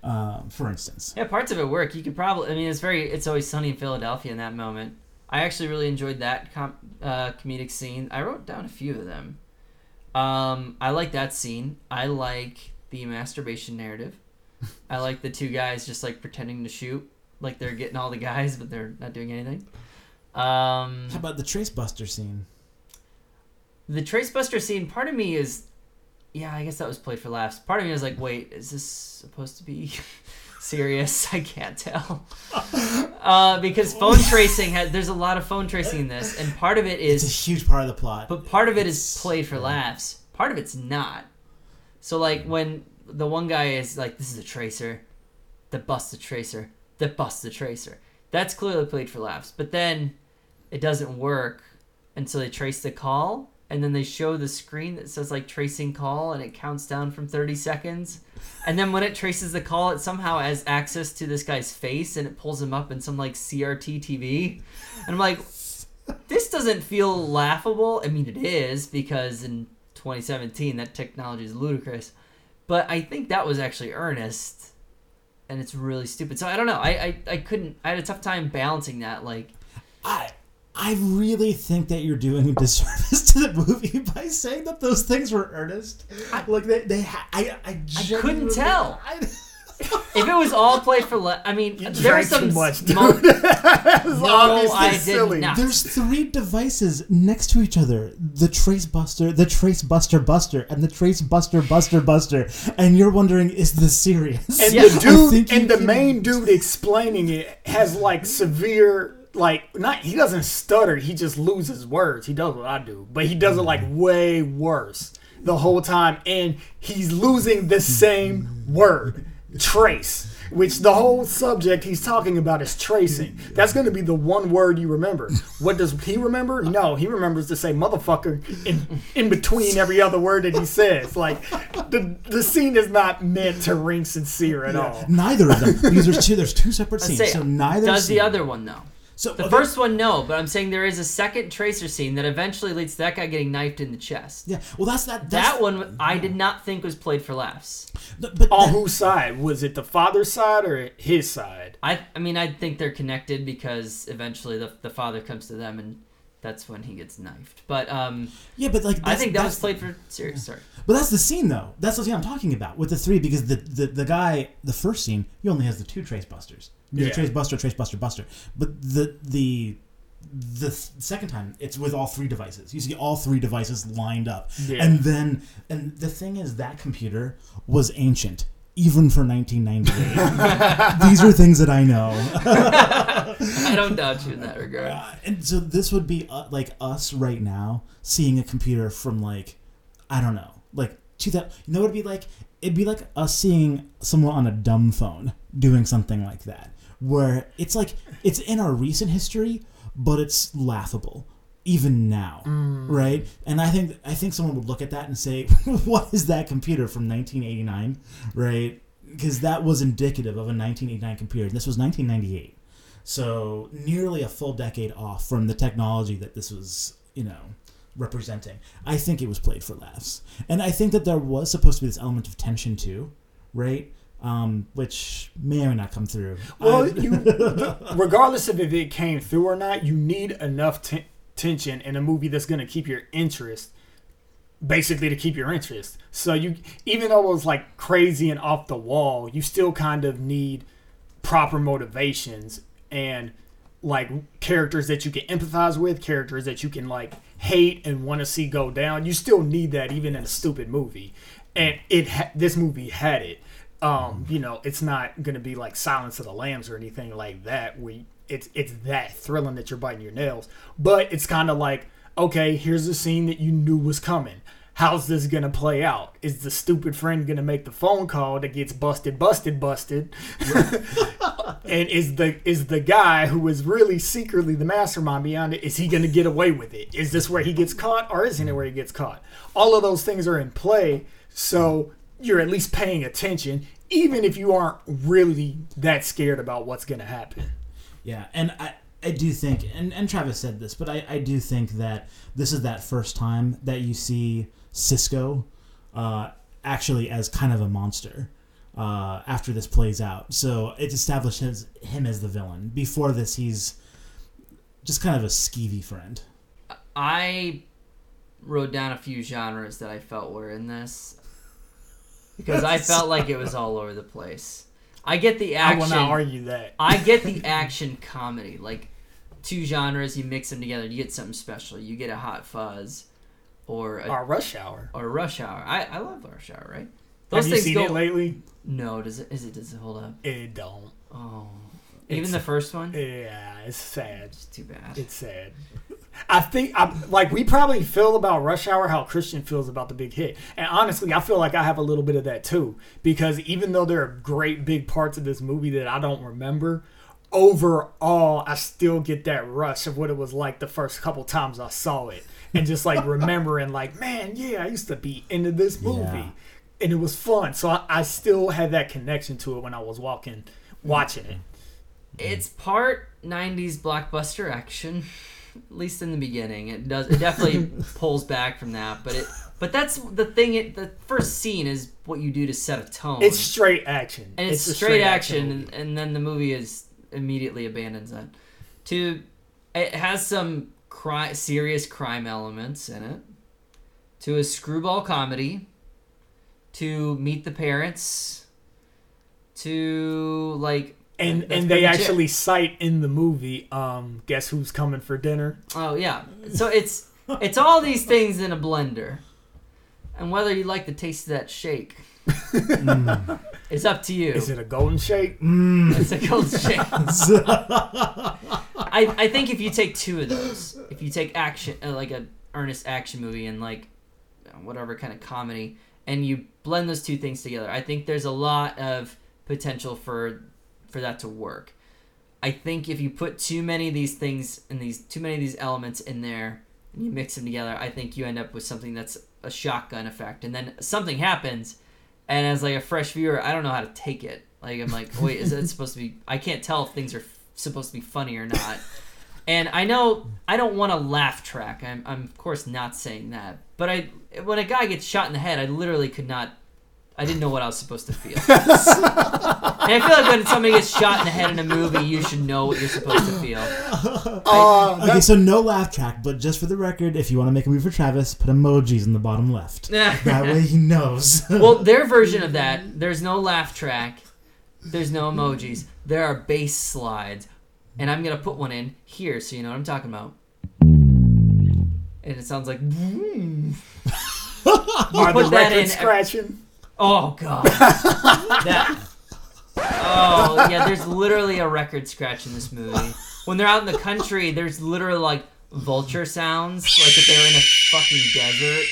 uh, for instance? Yeah, parts of it work. You could probably. I mean, it's very. It's always sunny in Philadelphia in that moment. I actually really enjoyed that com- uh, comedic scene. I wrote down a few of them. Um, I like that scene. I like the masturbation narrative. I like the two guys just like pretending to shoot, like they're getting all the guys, but they're not doing anything. Um, How about the Trace Buster scene? the Tracebuster scene, part of me is, yeah, I guess that was played for laughs. Part of me is like, wait, is this supposed to be serious? I can't tell. Uh, because phone tracing, has, there's a lot of phone tracing in this, and part of it It's a huge part of the plot. but part of it is played for laughs. Part of it's not. So like when the one guy is like, this is a tracer, that busts the tracer, that busts the tracer. That's clearly played for laughs. But then it doesn't work. Until they trace the call. And then they show the screen that says like tracing call. And it counts down from 30 seconds. And then when it traces the call it somehow has access to this guy's face. And it pulls him up in some like crt tv and i'm like this doesn't feel laughable. I mean it is because in 2017 that technology is ludicrous but i think that was actually earnest and it's really stupid so i don't know i i, I couldn't i had a tough time balancing that like I I really think that you're doing a disservice to the movie by saying that those things were earnest. like they, they ha- I, I, couldn't tell. I, if it was all played for la- i mean You there was drank some too much, dude. mo- no obviously i did silly. not There's three devices next to each other: the Trace Buster, the Trace Buster Buster, and the Trace Buster Buster Buster. And you're wondering, is this serious? And Yeah. the dude and the can- main dude explaining it has like severe like not he doesn't stutter, he just loses words. He does what I do, but he does it like mm. way worse the whole time and he's losing the same word. Trace. Which the whole subject he's talking about is tracing. That's going to be the one word you remember. What does he remember? No, he remembers to say motherfucker in, in between every other word that he says. Like the the scene is not meant to ring sincere at all. Neither of them, because there's two. There's two separate scenes. say, so neither does the other one though So the okay, first one no but i'm saying there is a second tracer scene that eventually leads to that guy getting knifed in the chest Yeah. Well, that's that. That's, that one i did not think was played for laughs But, but On that- whose side? Was it the father's side or his side? i i mean i think they're connected because eventually the, the father comes to them and that's when he gets knifed but um yeah, but like i think that was played for serious sorry But that's the scene, though. That's the scene I'm talking about with the three, because the the, the guy, the first scene, he only has the two trace busters. There's Yeah. a trace buster, trace buster, buster. But the the the th- second time, it's with all three devices. You see all three devices lined up, Yeah. and then and the thing is that computer was ancient. Even for 1998, these are things that I know. i don't doubt you in that regard Uh, and so this would be uh, like us right now seeing a computer from like I don't know, like 2000. you know what it'd be like? It'd be like us seeing someone on a dumb phone doing something like that, where it's like it's in our recent history, but it's laughable even now, right? And I think I think someone would look at that and say, "What is that computer from 1989?" Right? Because that was indicative of a 1989 computer. This was 1998, so nearly a full decade off from the technology that this was, you know, representing. I think it was played for laughs, and I think that there was supposed to be this element of tension too, right? Um, which may or may not come through. Well, you, regardless of if it came through or not, you need enough ten- tension in a movie that's going to keep your interest. Basically, to keep your interest. So you, even though it was like crazy and off the wall, you still kind of need proper motivations and like characters that you can empathize with, characters that you can like hate and want to see go down. You still need that even in a stupid movie, and it ha- this movie had it. Um, you know, it's not gonna be like Silence of the Lambs or anything like that. Where it's it's that thrilling that you're biting your nails, but it's kind of like okay, here's a scene that you knew was coming. How's this gonna play out? Is the stupid friend gonna make the phone call that gets busted, busted, busted? and is the is the guy who is really secretly the mastermind behind it is he to get away with it is this where he gets caught or isn't it where he gets caught all of those things are in play so you're at least paying attention even if you aren't really that scared about what's going to happen Yeah, and I, I do think, and, and Travis said this, but I, I do think that this is that first time that you see Cisco uh, actually as kind of a monster uh, after this plays out. So it establishes him as the villain. Before this, he's just kind of a skeevy friend. I wrote down a few genres that I felt were in this because I felt like it was all over the place. I get the action. i will not argue that I get the action comedy. Like two genres, you mix them together, you get something special. You get a Hot Fuzz or a, our rush hour or Rush Hour. I, I love Rush Hour, right? have you seen it lately No, does it? Is it? Does it hold up? it don't Oh, even It's- the first one. yeah it's sad It's too bad. It's sad. I think I like we probably feel about Rush Hour how Christian feels about the big hit. And honestly, I feel like I have a little bit of that too because even though there are great big parts of this movie that I don't remember, overall I still get that rush of what it was like the first couple times I saw it and just like remembering like, man, yeah, I used to be into this movie. Yeah. And it was fun. So I, I still had that connection to it when I was walking watching it. it's part 90s blockbuster action at least in the beginning. It does it definitely pulls back from that but it but that's the thing it the first scene is what you do to set a tone. It's straight action. and it's, a straight, action, movie. and, and then the movie is immediately abandons that. To it has some cri- serious crime elements in it. To a screwball comedy. To meet the parents. To like and that's and they it. actually cite in the movie um guess who's coming for dinner Oh yeah. So it's it's all these things in a blender. And whether you like the taste of that shake it's up to you. is it a golden shake It's a golden shake. I, I think if you take two of those, if you take action uh, like a earnest action movie and like whatever kind of comedy and you blend those two things together, I think there's a lot of potential for for that to work. I think if you put too many of these things and these too many of these elements in there and you mix them together, I think you end up with something that's a shotgun effect. And then something happens, and as like a fresh viewer, I don't know how to take it. Like I'm like, wait, is it supposed to be? I can't tell if things are f- supposed to be funny or not. And I know I don't want a laugh track. I'm, I'm of course not saying that. But I, when a guy gets shot in the head, I literally could not. I didn't know what I was supposed to feel. and I feel like when somebody gets shot in the head in a movie, you should know what you're supposed to feel. uh Okay, so no laugh track, but just for the record, if you want to make a movie for Travis, put emojis in the bottom left. That way he knows. well, their version of that, there's no laugh track, there's no emojis. There are bass slides, and I'm gonna put one in here so you know what I'm talking about. And it sounds like. are put that in- scratching Oh god. that. Oh yeah, there's literally a record scratch in this movie. When they're out in the country, there's literally like vulture sounds, like if they were in a fucking desert.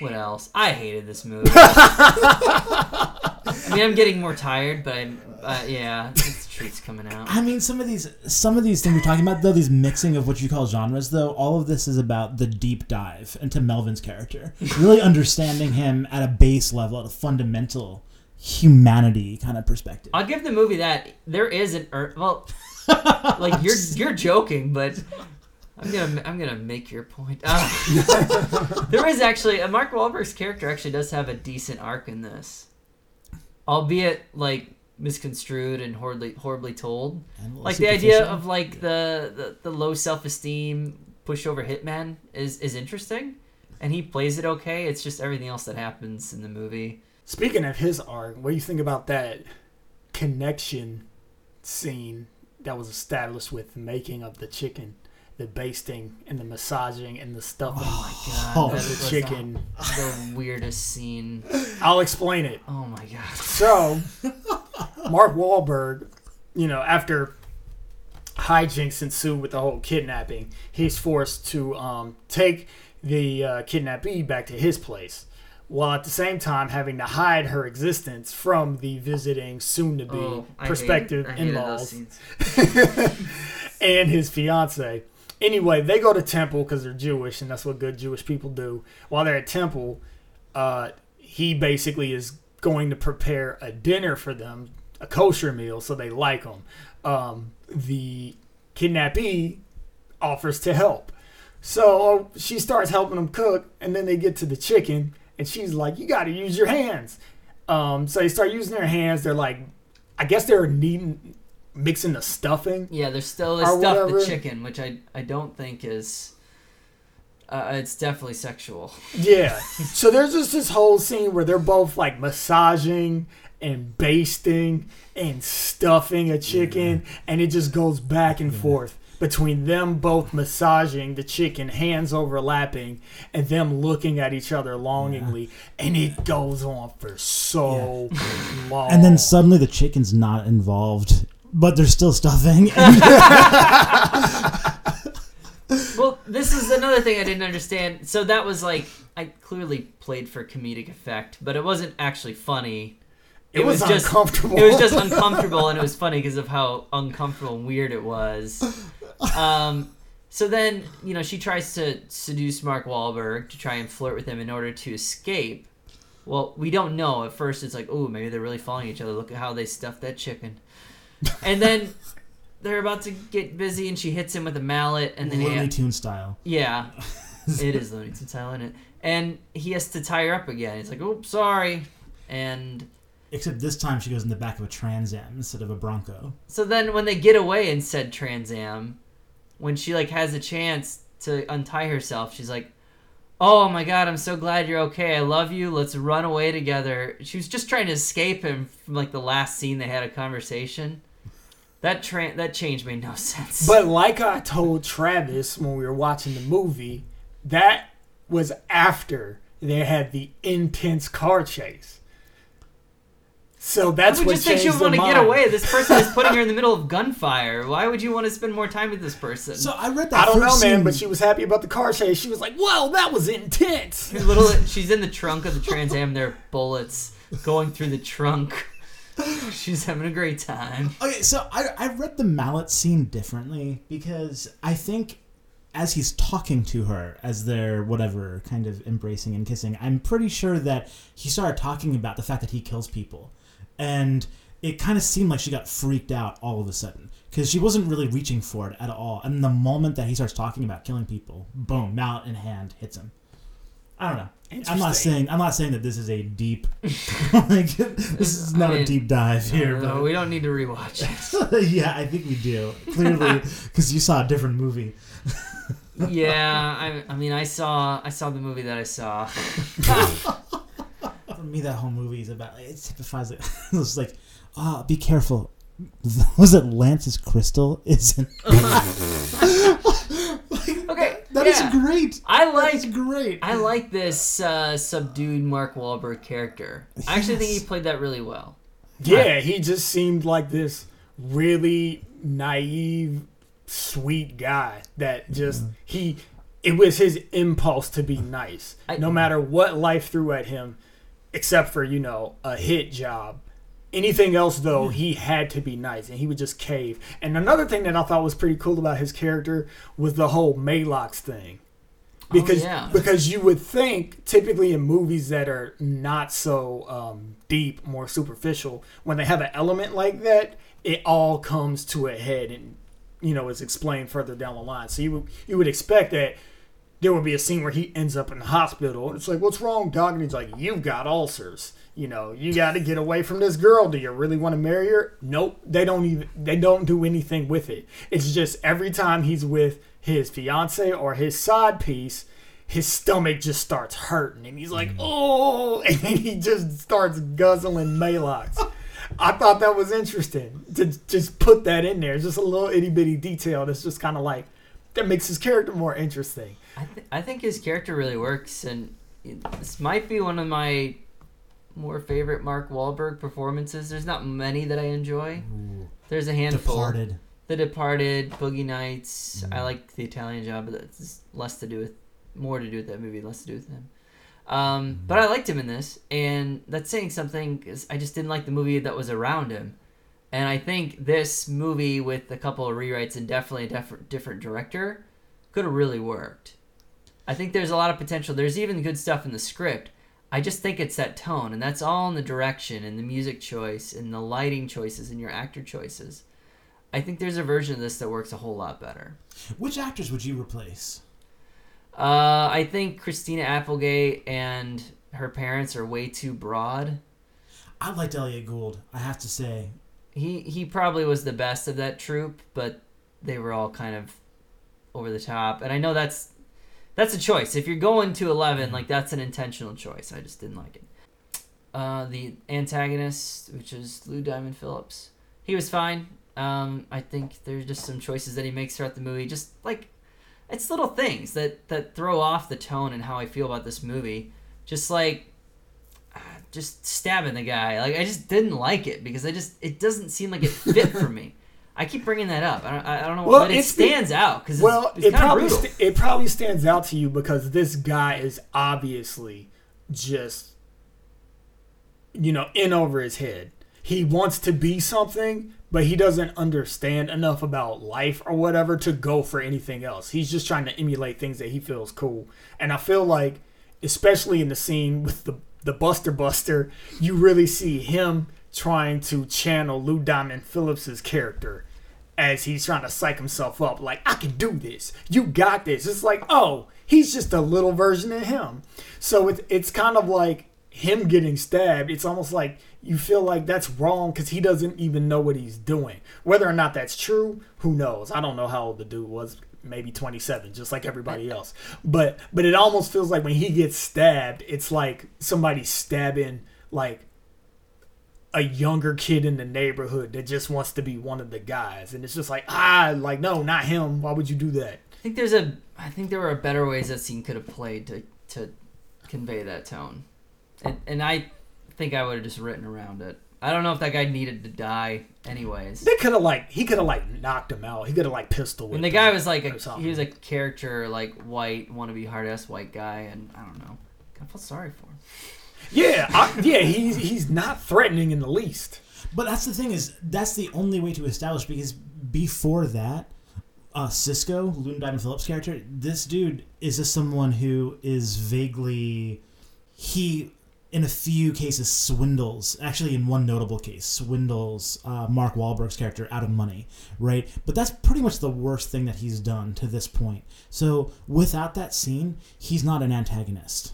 What else? I hated this movie. I mean, I'm getting more tired, but I'm, uh, yeah, it's treats coming out. I mean, some of these, some of these things we're talking about, though, these mixing of what you call genres, though, all of this is about the deep dive into Melvin's character, really understanding him at a base level, at a fundamental humanity kind of perspective. I'll give the movie that there is an er, well, like you're you're joking, but I'm gonna I'm gonna make your point. Uh, there is actually uh, Mark Wahlberg's character actually does have a decent arc in this, albeit like misconstrued and horribly horribly told. And a little Like the idea of like the the, the low self esteem pushover hitman is is interesting, and he plays it okay. It's just everything else that happens in the movie. Speaking of his arc, what do you think about that connection scene that was established with the making of the chicken, the basting and the massaging and the stuffing Oh, my of was the chicken? the weirdest scene. I'll explain it. Oh my god. So, Mark Wahlberg, you know, after hijinks ensue with the whole kidnapping, he's forced to um, take the uh, kidnappee back to his place, while at the same time having to hide her existence from the visiting, soon-to-be Oh, hate- prospective I hated those in-laws and his fiance. Anyway, they go to temple because they're Jewish, and that's what good Jewish people do. While they're at temple, uh, he basically is going to prepare a dinner for them, a kosher meal, so they like him. Um, the kidnappee offers to help, so she starts helping him cook, and then they get to the chicken, and she's like, "You got to use your hands." Um, so they start using their hands. They're like, I guess they're kneading, mixing the stuffing. Yeah, there's still they stuff the chicken, which I I don't think is. Uh, it's definitely sexual. Yeah. so there's just this whole scene where they're both like massaging and basting and stuffing a chicken, and it just goes back and forth between them both massaging the chicken, hands overlapping, and them looking at each other longingly, and it goes on for so long. and then suddenly the chicken's not involved, but they're still stuffing. Well, this is another thing I didn't understand. So that was like I clearly played for comedic effect, but it wasn't actually funny. It, was, just uncomfortable. It was just uncomfortable, and it was funny because of how uncomfortable and weird it was. Um, so then, you know, she tries to seduce Mark Wahlberg to try and flirt with him in order to escape. Well, we don't know. At first, it's like, oh, maybe they're really following each other. Look at how they stuffed that chicken. And then they're about to get busy, and she hits him with a mallet, and then he, Looney Tune style. yeah, it is Looney Tunes style, isn't it? And he has to tie her up again. He's like, oh, sorry." And Except this time she goes in the back of a Trans Am instead of a Bronco. so then when they get away in said Trans Am, when she like has a chance to untie herself, she's like, "Oh my god, I'm so glad you're okay. I love you. Let's run away together." She was just trying to escape him from like the last scene they had a conversation. That tra- that change made no sense. But like I told Travis when we were watching the movie, that was after they had the intense car chase. So that's I would what just think she would want their to get away. This person is putting her in the middle of gunfire. Why would you want to spend more time with this person? So I read that. I don't know, first man, but she was happy about the car chase. She was like, "Whoa, that was intense." Her little, she's in the trunk of the Trans Am. There are bullets going through the trunk. She's having a great time. Okay, so I, I read the mallet scene differently because I think as he's talking to her, as they're whatever kind of embracing and kissing, I'm pretty sure that he started talking about the fact that he kills people, and it kind of seemed like she got freaked out all of a sudden because she wasn't really reaching for it at all. And the moment that he starts talking about killing people, boom, mallet in hand hits him. I don't know. I'm not saying I'm not saying that this is a deep like this is not I a mean, deep dive here, No, but we don't need to rewatch it. yeah, I think we do. Clearly, because you saw a different movie. Yeah, I, I mean, I saw, I saw the movie that I saw. For me, that whole movie is about it typifies it. it's like, ah, be careful. Was it Lance's crystal? Isn't Okay, that is yeah. great. I That is like, great. I like this uh, subdued Mark Wahlberg character. I actually think he played that really well. Yeah, he just seemed like this really naive, sweet guy that just he it was his impulse to be nice, I- no matter what life threw at him, except for you know a hit job. Anything else though, he had to be nice, and he would just cave. And another thing that I thought was pretty cool about his character was the whole Maalox thing, because yeah. because you would think typically in movies that are not so um, deep, more superficial, when they have an element like that, it all comes to a head and you know is explained further down the line. So you would- you would expect that there would be a scene where he ends up in the hospital and it's like, "What's wrong, doc?" And he's like, "You've got ulcers. You know, you got to get away from this girl. Do you really want to marry her?" Nope. They don't even. They don't do anything with it. It's just every time he's with his fiance or his side piece, his stomach just starts hurting, and he's like, mm. "Oh!" And he just starts guzzling Maalox. I thought that was interesting to just put that in there. Just a little itty bitty detail that's just kind of like that makes his character more interesting. I, th- I think his character really works, and this might be one of my more favorite Mark Wahlberg performances. There's not many that I enjoy. There's a handful. Departed. The Departed, Boogie Nights. I Mm. like the Italian Job, but that's less to do with more to do with that movie, less to do with him. Um, but I liked him in this, and that's saying something. 'cause I just didn't like the movie that was around him, and I think this movie with a couple of rewrites and definitely a def- different director could have really worked. I think there's a lot of potential. There's even good stuff in the script. I just think it's that tone, and that's all in the direction and the music choice and the lighting choices and your actor choices. I think there's a version of this that works a whole lot better. Which actors would you replace? Uh, I think Christina Applegate and her parents are way too broad. I liked Elliott Gould. I have to say, He he probably was the best of that troupe, but they were all kind of over the top. And I know that's that's a choice. If you're going to eleven, like that's an intentional choice. I just didn't like it. Uh, the antagonist, which is Lou Diamond Phillips, he was fine. Um, I think there's just some choices that he makes throughout the movie, just like it's little things that that throw off the tone and how I feel about this movie. Just like ah, just stabbing the guy. Like I just didn't like it because I just it doesn't seem like it fit for me. I keep bringing that up. I don't, I don't know, Well, but it stands out because Well, it's, it it's kind of probably st- it probably stands out to you because this guy is obviously just you know in over his head. He wants to be something, but he doesn't understand enough about life or whatever to go for anything else. He's just trying to emulate things that he feels cool. And I feel like, especially in the scene with the the Buster Buster, you really see him trying to channel Lou Diamond Phillips's character as he's trying to psych himself up, like, I can do this. You got this. It's like, oh, he's just a little version of him. So it's it's kind of like him getting stabbed. It's almost like you feel like that's wrong because he doesn't even know what he's doing. Whether or not that's true, who knows? I don't know how old the dude was. Maybe 27, just like everybody else. But but it almost feels like when he gets stabbed, it's like somebody stabbing like a younger kid in the neighborhood that just wants to be one of the guys and it's just like ah like no not him why would you do that I think there's a I think there were better ways that scene could have played to to convey that tone, and, and I think I would have just written around it. I don't know if that guy needed to die, anyways. they could have like he could have like knocked him out he could have like pistol And the guy was like a, he was a character like white wannabe hard ass white guy, and I don't know. I felt sorry for him. Yeah I, yeah he's he's not threatening in the least. But that's the thing is that's the only way to establish because before that, uh, Cisco, Lou Diamond Phillips character, this dude is just someone who is vaguely he in a few cases swindles actually in one notable case swindles uh, mark Wahlberg's character out of money right? But that's pretty much the worst thing that he's done to this point. So without that scene he's not an antagonist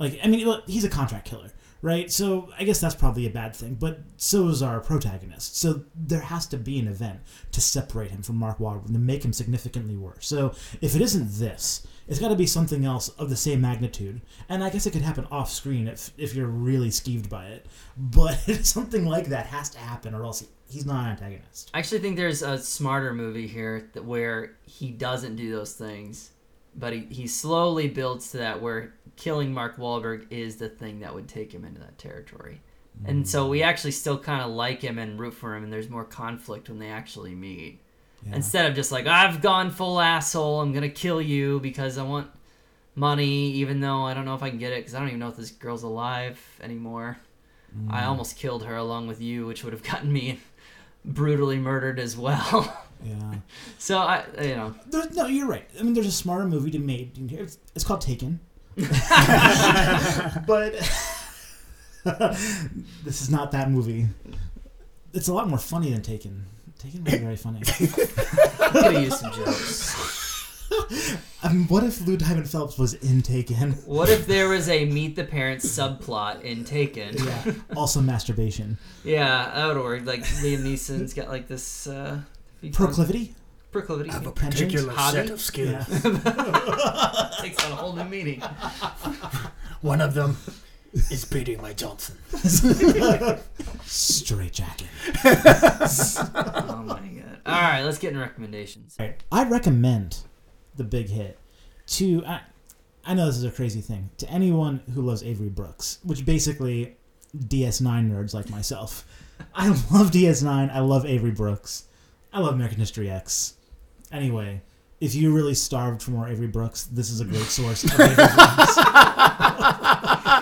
like, I mean, look, he's a contract killer, right? So I guess that's probably a bad thing. But so is our protagonist. So there has to be an event to separate him from Mark Wahlberg to make him significantly worse. So if it isn't this, it's got to be something else of the same magnitude. And I guess it could happen off screen if if you're really skeeved by it. But something like that has to happen, or else he's not an antagonist. I actually think there's a smarter movie here that where he doesn't do those things, but he, he slowly builds to that where killing Mark Wahlberg is the thing that would take him into that territory. And so we actually still kind of like him and root for him, and there's more conflict when they actually meet. Yeah. Instead of just like, I've gone full asshole, I'm gonna kill you because I want money, even though I don't know if I can get it because I don't even know if this girl's alive anymore. Mm. I almost killed her along with you, which would have gotten me brutally murdered as well. Yeah. so I, you know, There's, no, you're right. I mean, there's a smarter movie to made. It's, it's called Taken. but this is not that movie. It's a lot more funny than Taken. Taken was very funny. I'm gonna use some jokes. I mean, what if Lou Diamond Phillips was in Taken? What if there was a meet the parents subplot in Taken? Yeah. Also masturbation. Yeah, that would work. Like Liam Neeson's got like this uh, Proclivity. Proclivity. I have a particular Hobby? set of skills. Yeah. takes on a whole new meaning. One of them is beating my Johnson. Straight jacket. Oh my god! All right, let's get into recommendations. All right. I recommend the big hit to. I, I know this is a crazy thing to anyone who loves Avery Brooks, which basically DS9 nerds like myself. I love DS9. I love Avery Brooks. I love American History X. Anyway, if you're really starved for more Avery Brooks, this is a great source of Avery Brooks.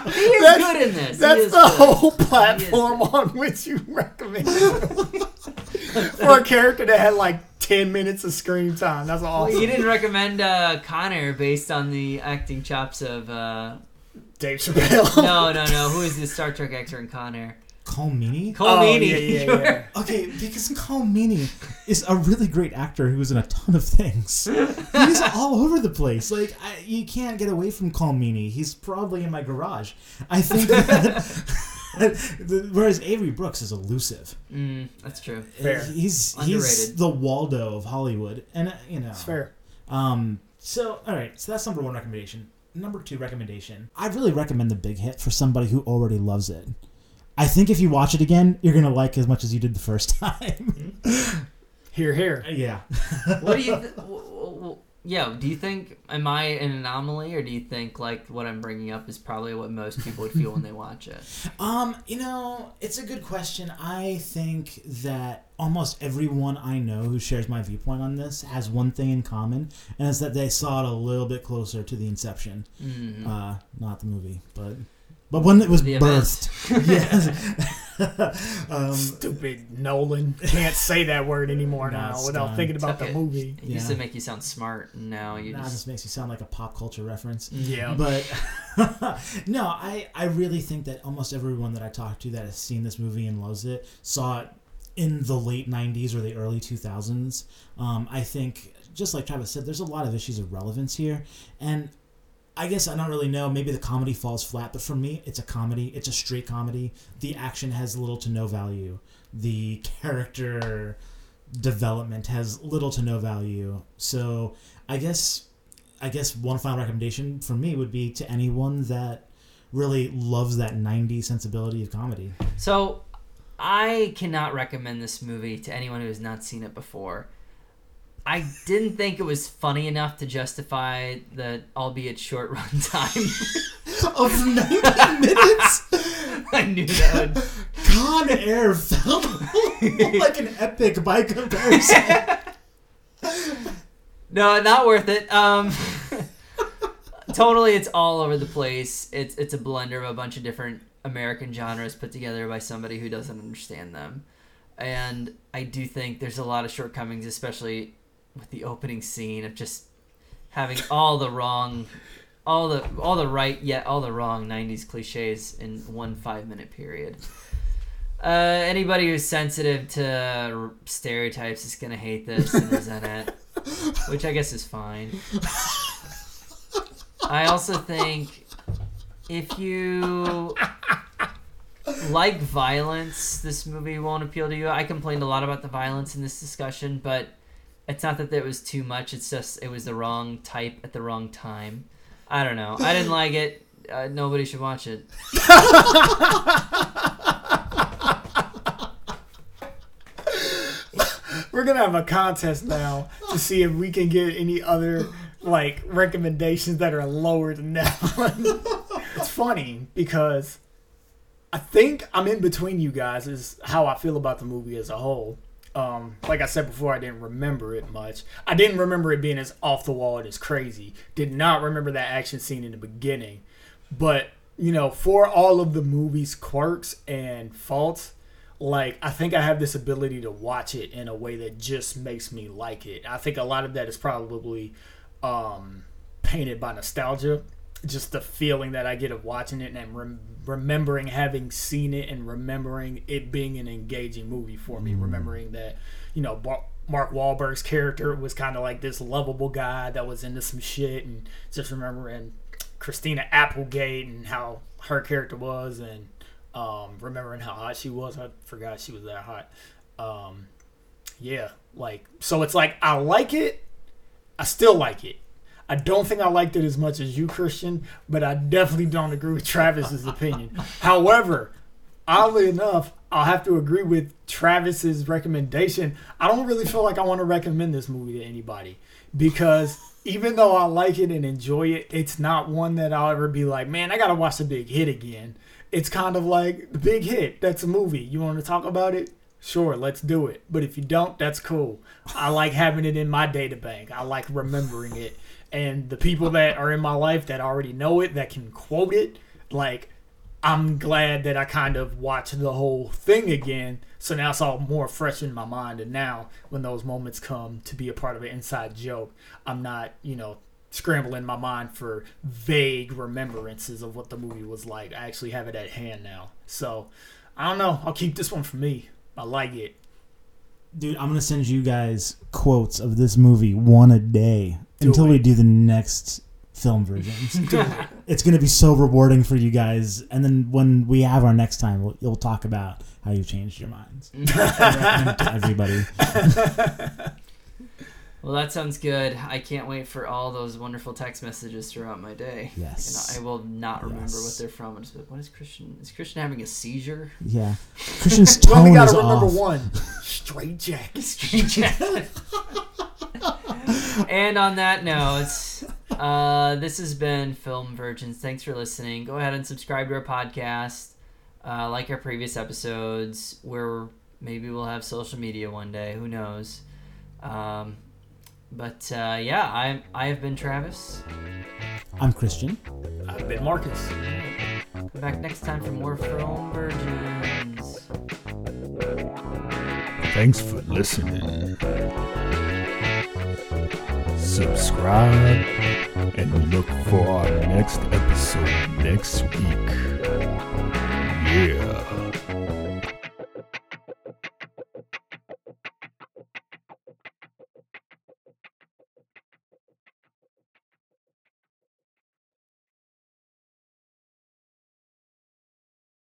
He is That's- good in this. He That's is the good. whole platform on which you recommend for a character that had like ten minutes of screen time. That's Well, awesome. you didn't recommend uh, Con Air based on the acting chops of uh, Dave Chappelle. no, no, no. Who is the Star Trek actor in Con Air? Cole Meaney? Cole Oh, Meaney. yeah, yeah, yeah. Okay, because Cole Meaney is a really great actor who's in a ton of things. He's all over the place. Like I, you can't get away from Cole Meaney. He's probably in my garage. I think that. whereas Avery Brooks is elusive. Mm, that's true. Fair. He's he's Underrated. the Waldo of Hollywood, and uh, you know. It's fair. Um. So all right. So that's number one recommendation. Number two recommendation. I'd really recommend the Big Hit for somebody who already loves it. I think if you watch it again, you're gonna like as much as you did the first time. Here, here. yeah. What do you? Th- w- w- w- yeah. Do you think am I an anomaly, or do you think like what I'm bringing up is probably what most people would feel when they watch it? Um, you know, it's a good question. I think that almost everyone I know who shares my viewpoint on this has one thing in common, and it's that they saw it a little bit closer to the inception. Mm. Uh, not the movie, but but when it was The event. birthed. yes. um, Stupid Nolan. Can't say that word anymore now it's without done. thinking about Took the it. movie. It used to make you sound smart, and now you nah, just. this makes you sound like a pop culture reference. Yeah. But no, I, I really think that almost everyone that I talk to that has seen this movie and loves it saw it in the late 90s or the early 2000s. Um, I think, just like Travis said, there's a lot of issues of relevance here. And I guess I don't really know. Maybe the comedy falls flat, but for me, it's a comedy. It's a straight comedy. The action has little to no value. The character development has little to no value. So I guess I guess one final recommendation for me would be to anyone that really loves that 90s sensibility of comedy. So, I cannot recommend this movie to anyone who has not seen it before. I didn't think it was funny enough to justify the albeit short run time. Of 90 minutes, I knew that would. Con Air felt like an epic by comparison. No, not worth it. Um, totally, it's all over the place. It's it's a blender of a bunch of different American genres put together by somebody who doesn't understand them, and I do think there's a lot of shortcomings, especially with the opening scene of just having all the wrong, all the all the right yet all the wrong '90s cliches in one five minute period. Uh, anybody who's sensitive to stereotypes is gonna hate this and resent it which I guess is fine. I also think if you like violence, this movie won't appeal to you. I complained a lot about the violence in this discussion, but it's not that it was too much. It's just it was the wrong type at the wrong time. I don't know. I didn't like it. Uh, nobody should watch it. We're gonna have a contest now to see if we can get any other like recommendations that are lower than that one. it's funny because I think I'm in between you guys is how I feel about the movie as a whole. Um, like I said before, I didn't remember it much. I didn't remember it being as off the wall and as crazy. Did not remember that action scene in the beginning. But, you know, for all of the movie's quirks and faults, like I think I have this ability to watch it in a way that just makes me like it. I think a lot of that is probably um, painted by nostalgia. Just the feeling that I get of watching it and rem- remembering having seen it and remembering it being an engaging movie for me. Remembering that, you know, Bar- Mark Wahlberg's character was kind of like this lovable guy that was into some shit, and just remembering Christina Applegate and how her character was, and um, remembering how hot she was. I forgot she was that hot. Um, yeah, like so it's like I like it. I still like it. I don't think I liked it as much as you, Christian, but I definitely don't agree with Travis's opinion. However, oddly enough, I'll have to agree with Travis's recommendation. I don't really feel like I want to recommend this movie to anybody because even though I like it and enjoy it, it's not one that I'll ever be like, man, I gotta watch the Big Hit again. It's kind of like the Big Hit. That's a movie. You want to talk about it? Sure, let's do it. But if you don't, that's cool. I like having it in my data bank. I like remembering it. And the people that are in my life that already know it, that can quote it, like I'm glad that I kind of watched the whole thing again. So now it's all more fresh in my mind. And now, when those moments come to be a part of an inside joke, I'm not, you know, scrambling my mind for vague remembrances of what the movie was like. I actually have it at hand now. So I don't know. I'll keep this one for me. I like it. Dude, I'm gonna send you guys quotes of this movie one a day Do until we do the next Film Virgins. it's gonna be so rewarding for you guys, and then when we have our next time, we'll, you'll talk about how you've changed your minds. Everybody. Well, that sounds good. I can't wait for all those wonderful text messages throughout my day. Yes. And I will not remember Yes. what they're from. I'm just like, what is Christian? Is Christian having a seizure? Yeah, Christian's We only tone got is to remember off. one straight jacket. Street jacket. and on that note, uh, this has been Film Virgins. Thanks for listening. Go ahead and subscribe to our podcast. Uh, like our previous episodes, where maybe we'll have social media one day. Who knows? Um, but uh, yeah, I I have been Travis. I'm Christian. I've been Marcus. Come back next time for more Film Virgins. Thanks for listening. Subscribe and look for our next episode next week. Yeah.